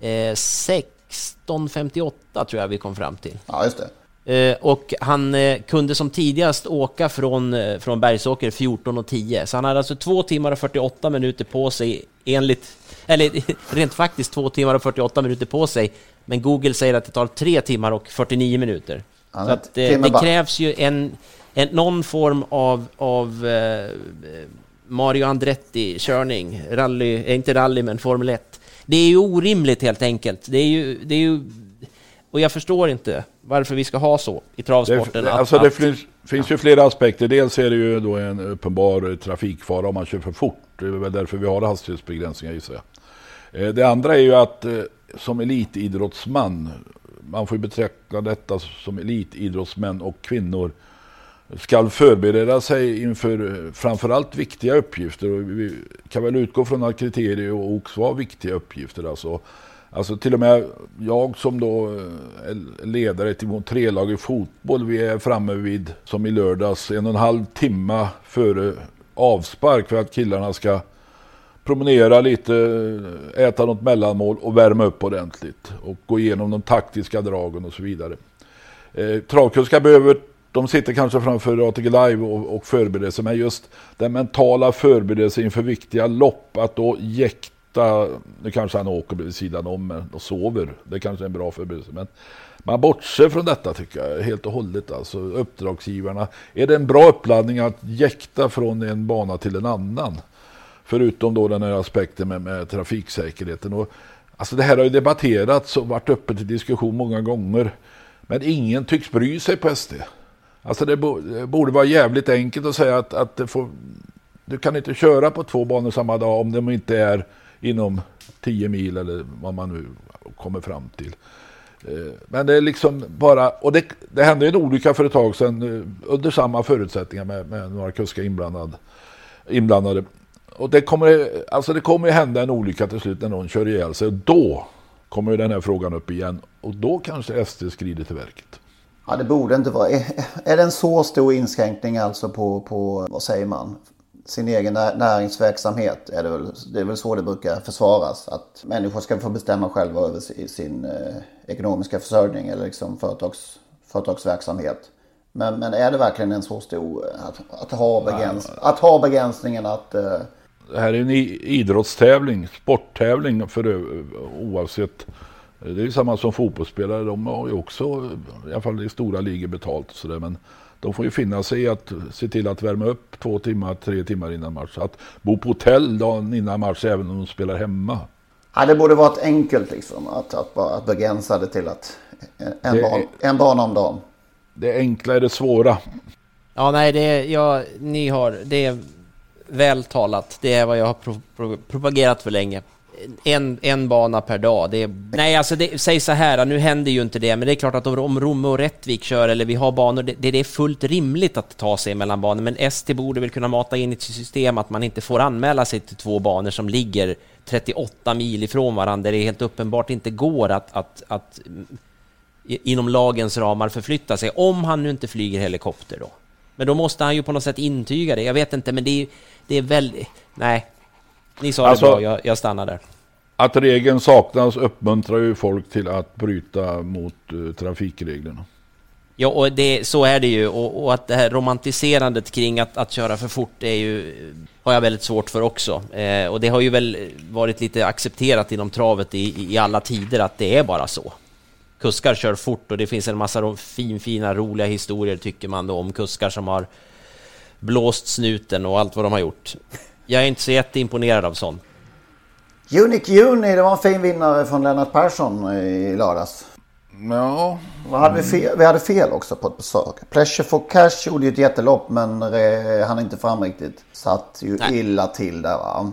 eh, 16.58 tror jag vi kom fram till. Ja, just det. Eh, och han eh, kunde som tidigast åka från, eh, från Bergsåker 14.10, så han hade alltså 2 timmar och 48 minuter på sig enligt, eller rent faktiskt 2 timmar och 48 minuter på sig, men Google säger att det tar 3 timmar och 49 minuter. Ja, så att, det, krävs ju en, en, någon form av, av Mario Andretti-körning, rally, inte rally men Formel 1. Det är ju orimligt helt enkelt. Det är ju, det är ju och jag förstår inte varför vi ska ha så i travsporten. Det, alltså att, det finns, finns ju flera aspekter. Dels är det ju då en uppenbar trafikfara om man kör för fort. Det är väl därför vi har hastighetsbegränsningar gissar jag. Eh, det andra är ju att eh, som elitidrottsman, man får ju betrakta detta som elitidrottsmän och kvinnor, ska förbereda sig inför eh, framförallt viktiga uppgifter. Och vi kan väl utgå från att kriterier och OX var viktiga uppgifter. Alltså Alltså till och med jag som då eh, är ledare till vårt trelag i fotboll, vi är framme vid, som i lördags, en och en halv timme före avspark för att killarna ska promenera lite, äta något mellanmål och värma upp ordentligt. Och gå igenom de taktiska dragen och så vidare. Eh, travkuskar behöver, de sitter kanske framför ATG Live och, och förbereder sig, men just den mentala förberedelsen inför viktiga lopp, att då jäkta ofta, nu kanske han åker vid sidan om och sover. Det kanske är en bra förberedelse. Men man bortser från detta tycker jag helt och hållet. Alltså uppdragsgivarna. Är det en bra uppladdning att jäkta från en bana till en annan? Förutom då den här aspekten med, med trafiksäkerheten. Och, alltså det här har ju debatterats och varit uppe till diskussion många gånger. Men ingen tycks bry sig på SD. Alltså det, borde vara jävligt enkelt att säga att, att får, du kan inte köra på två banor samma dag om de inte är inom 10 mil eller vad man nu kommer fram till. Eh, men det är liksom bara, och det, det hände en olycka för ett tag sedan eh, under samma förutsättningar med, med några kuskar inblandad, inblandade. Och det kommer, alltså det kommer hända en olycka till slut när någon kör ihjäl sig. Då kommer den här frågan upp igen. Och då kanske SD skrider till verket. Ja, det borde inte vara. Är, är det en så stor inskränkning alltså på, på vad säger man, sin egen nä- näringsverksamhet. Är det, väl, det är väl så det brukar försvaras. Att människor ska få bestämma själva över sin, eh, ekonomiska försörjning eller liksom företags, företagsverksamhet. Men, men är det verkligen en så stor att, att, ha, begräns, att ha begränsningen att eh, Det här är en idrottstävling, sporttävling för ö- oavsett. Det är ju samma som fotbollsspelare. De har ju också, i alla fall i stora ligor, betalt och sådär. Men de får ju finna sig i att se till att värma upp två timmar, tre timmar innan match. Att bo på hotell dagen innan match även om de spelar hemma. Ja, det borde varit enkelt liksom. Att, att bara att begränsa det till att en, Det- ban, en bana om dagen. Det enkla är det svåra. Ja, nej, det är, ja, ni har, det är väl talat. Det är vad jag har pro, pro, propagerat för länge. En, en bana per dag. Det är, nej, alltså det, säg så här, nu händer ju inte det, men det är klart att om, Romme och Rättvik kör eller vi har banor, det, det är fullt rimligt att ta sig mellan banor, men ST borde väl kunna mata in i ett system att man inte får anmäla sig till två banor som ligger 38 mil ifrån varandra, där det helt uppenbart inte går att, att, att inom lagens ramar förflytta sig, om han nu inte flyger helikopter då. Men då måste han ju på något sätt intyga det. Jag vet inte, men det är, det är väldigt... Nej. Ni sa Alltså- det bra, jag, jag stannar där. Att regeln saknas uppmuntrar ju folk till att bryta mot eh, trafikreglerna. Ja, och det, så är det ju. Och, och att det här romantiserandet kring att, att köra för fort är ju, har jag väldigt svårt för också. Eh, och det har ju väl varit lite accepterat inom travet i, i alla tider att det är bara så. Kuskar kör fort och det finns en massa fin, fina, roliga historier tycker man då om kuskar som har blåst snuten och allt vad de har gjort. Jag är inte så jätteimponerad av sånt. Unique Juni, det var en fin vinnare från Lennart Persson i lördags. Ja. Vad hade vi, fel? vi hade fel också på ett besök. Pleasure for Cash gjorde ju ett jättelopp men eh, han inte fram riktigt. Satt ju Nej. illa till där va.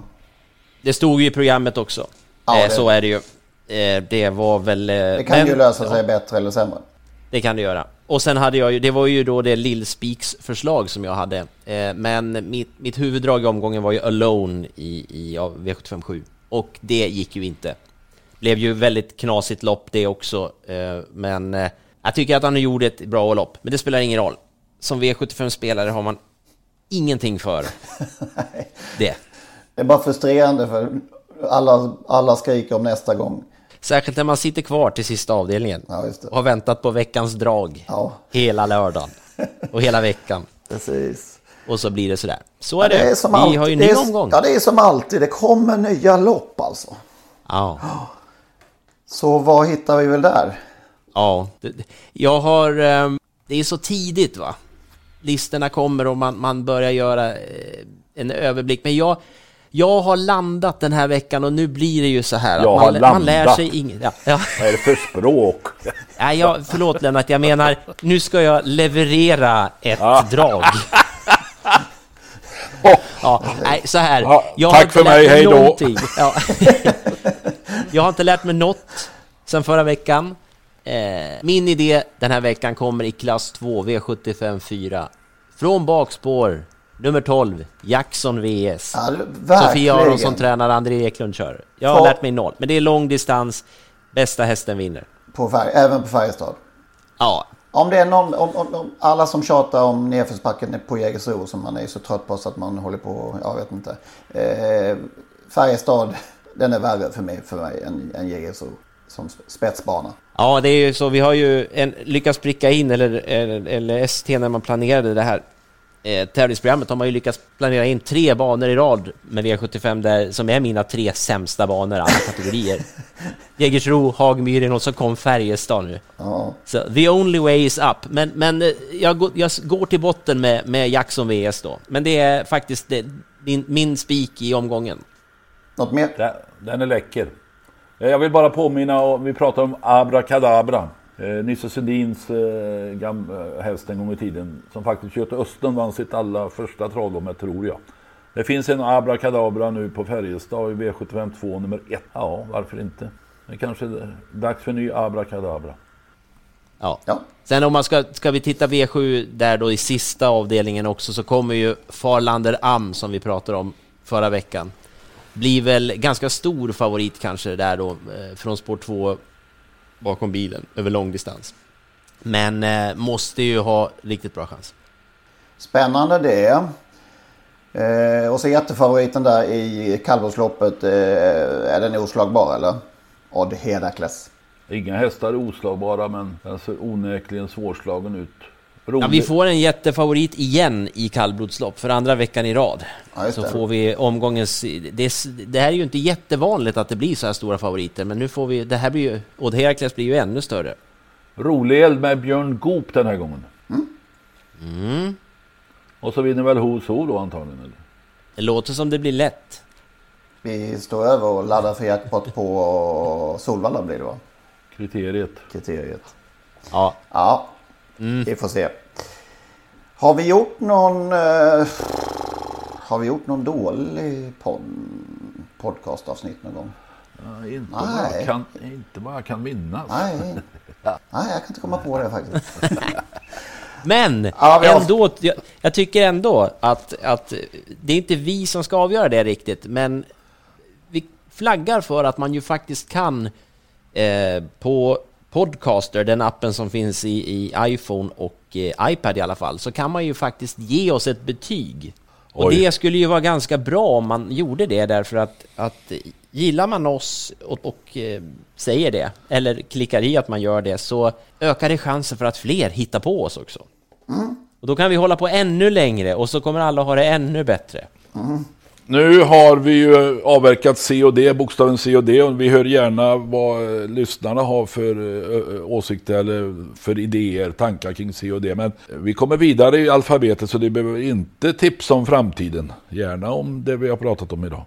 Det stod ju i programmet också. Ja, eh, det- Så är det ju. Eh, det var väl... Eh, Det kan ju lösa sig bättre eller sämre. Det kan det göra. Och sen hade jag ju, det var ju då det Lill-Spiks förslag som jag hade. Eh, men mitt, mitt huvuddrag i omgången var ju Alone i, i ja, V757. Och det gick ju inte. Blev ju väldigt knasigt lopp det också. Eh, men eh, jag tycker att han gjorde ett bra lopp. Men det spelar ingen roll. Som V75-spelare har man ingenting för det. Det är bara frustrerande för alla, alla skriker om nästa gång. Särskilt när man sitter kvar till sista avdelningen och har väntat på veckans drag hela lördagen och hela veckan. Precis. Och så blir det sådär. Så är Ja, det. som Vi alltid. har ju en det ny är, omgång. Ja, det är som alltid. Det kommer nya lopp alltså. Ja. Så vad hittar vi väl där? Ja, det, jag har... ehm, Det är så tidigt va? Listorna kommer och man, man börjar göra eh, en överblick. Men jag, jag har landat den här veckan och nu blir det ju så här Jag att har man, man lär landat. sig inget. Ja, ja. Vad är det för språk? Nej, jag, förlåt Lennart, jag menar nu ska jag leverera ett drag. Ja, nej, så här. Ja, Jag tack har inte för lärt mig, hej då. Ja. jag har inte lärt mig något sen förra veckan. Eh, min idé den här veckan kommer i klass 2, V75 4. Från bakspår, nummer 12, Jackson VS. Ja. Sofia Aronsson tränar, André Eklund kör. Jag har På- lärt mig noll, men det är lång distans. Bästa hästen vinner. På färg, även på Färjestad? Ja. Om det är någon, om, om, om alla som tjatar om nedförsbacken på Jägersro som man är så trött på så att man håller på, jag vet inte. Eh, Färjestad, den är värre för mig, för mig än, än Jägersro som spetsbana. Ja, det är ju så. Vi har ju en, lyckats pricka in, eller, eller ST när man planerade det här eh, tävlingsprogrammet, har man ju lyckats planera in tre banor i rad med V75 där, som är mina tre sämsta banor, alla kategorier. Jägersro, Hagmyren och så kom Färjestad nu. Ja. Så the only way is up. Men, men eh, jag, går, jag går till botten med, med Jackson VS då. Men det är faktiskt det, min, min spik i omgången. Något mer? Den, den är läcker. Jag vill bara påminna om, vi pratar om Abracadabra. Eh, Nisse Sundins eh, gam, eh, häst en gång i tiden. Som faktiskt Göte Östen vann sitt allra första travlopp med tror jag. Det finns en Abracadabra nu på Färjestad i V75 2 nummer 1. Ja, varför inte? Det kanske är dags för en ny Abracadabra. Ja. Sen om man ska, ska vi titta V7 där då i sista avdelningen också så kommer ju Farlander Am som vi pratade om förra veckan. Blir väl ganska stor favorit kanske där då eh, från spår 2 bakom bilen över långdistans. Men eh, måste ju ha riktigt bra chans. Spännande det. Eh, och så jättefavoriten där i kallblodsloppet, eh, är den oslagbar eller? Odd Herakles. Inga hästar är oslagbara men den ser onekligen svårslagen ut. Rolig. Ja, vi får en jättefavorit igen i kallblodslopp för andra veckan i rad. Ja, så får vi omgångens... Det, är- det här är ju inte jättevanligt att det blir så här stora favoriter, men nu får vi... Det här blir ju... Odd Herakles blir ju ännu större. Rolig eld med Björn Goop den här gången. Mm. Och så vinner väl Who's Who då antagligen? Eller? Det låter som det blir lätt. Vi står över och laddar för jackpot på Solvalla blir det va? Kriteriet. Kriteriet. Ja. Ja, vi får se. Har vi gjort någon... Eh, har vi gjort någon dålig pod, podcastavsnitt någon gång? Ja, inte, Nej. bara kan, inte bara kan minnas. Nej. Nej, jag kan inte komma på det faktiskt. Men Ja, vi har- ändå, jag, jag tycker ändå att, att det är inte vi som ska avgöra det riktigt, men vi flaggar för att man ju faktiskt kan eh, på Podcaster, den appen som finns i, i iPhone och eh, iPad i alla fall, så kan man ju faktiskt ge oss ett betyg. Och Oj. det skulle ju vara ganska bra om man gjorde det därför att, att gillar man oss och, och eh, säger det, eller klickar i att man gör det, så ökar det chansen för att fler hittar på oss också. Och då kan vi hålla på ännu längre och så kommer alla ha det ännu bättre. Nu har vi ju avverkat C och D, bokstaven C och D och vi hör gärna vad eh, lyssnarna har för eh, åsikter eller för idéer, tankar kring C och D. Men vi kommer vidare i alfabetet så det behöver inte tipsa om framtiden. Gärna om det vi har pratat om idag.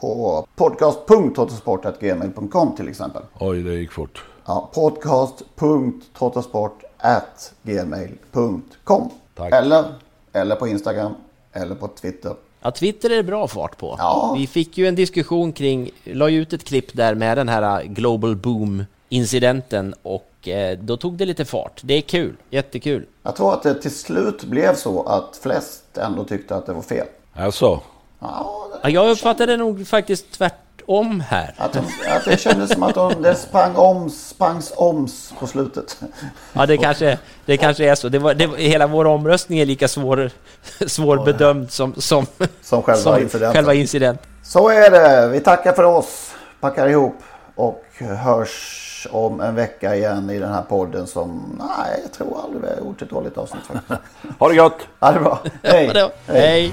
På podcast.trottosport.gmail.com till exempel. Oj, det gick fort. Ja, podcast.trottosport.gmail.com. Tack. Eller, eller på Instagram eller på Twitter. Ja, Twitter är det bra fart på. Ja. Vi fick ju en diskussion kring, la ju ut ett klipp där med den här Global Boom-incidenten och eh, då tog det lite fart. Det är kul, jättekul. Jag tror att det till slut blev så att flest ändå tyckte att det var fel. Alltså, Ja, Ja, jag uppfattade nog faktiskt tvärtom här. att, de, att det kändes som att de, det sprang oms, sprangs oms på slutet. Ja, det kanske, det kanske är så. Det var, det, hela vår omröstning är lika svår, svårbedömd som, som, Som själva incidenten. själva incidenten. Så är det. Vi tackar för oss. Packar ihop och hörs om en vecka igen i den här podden som, nej, jag tror aldrig vi har gjort ett dåligt avsnitt faktiskt. ha det gott! Ha det bra. Hej! Hej!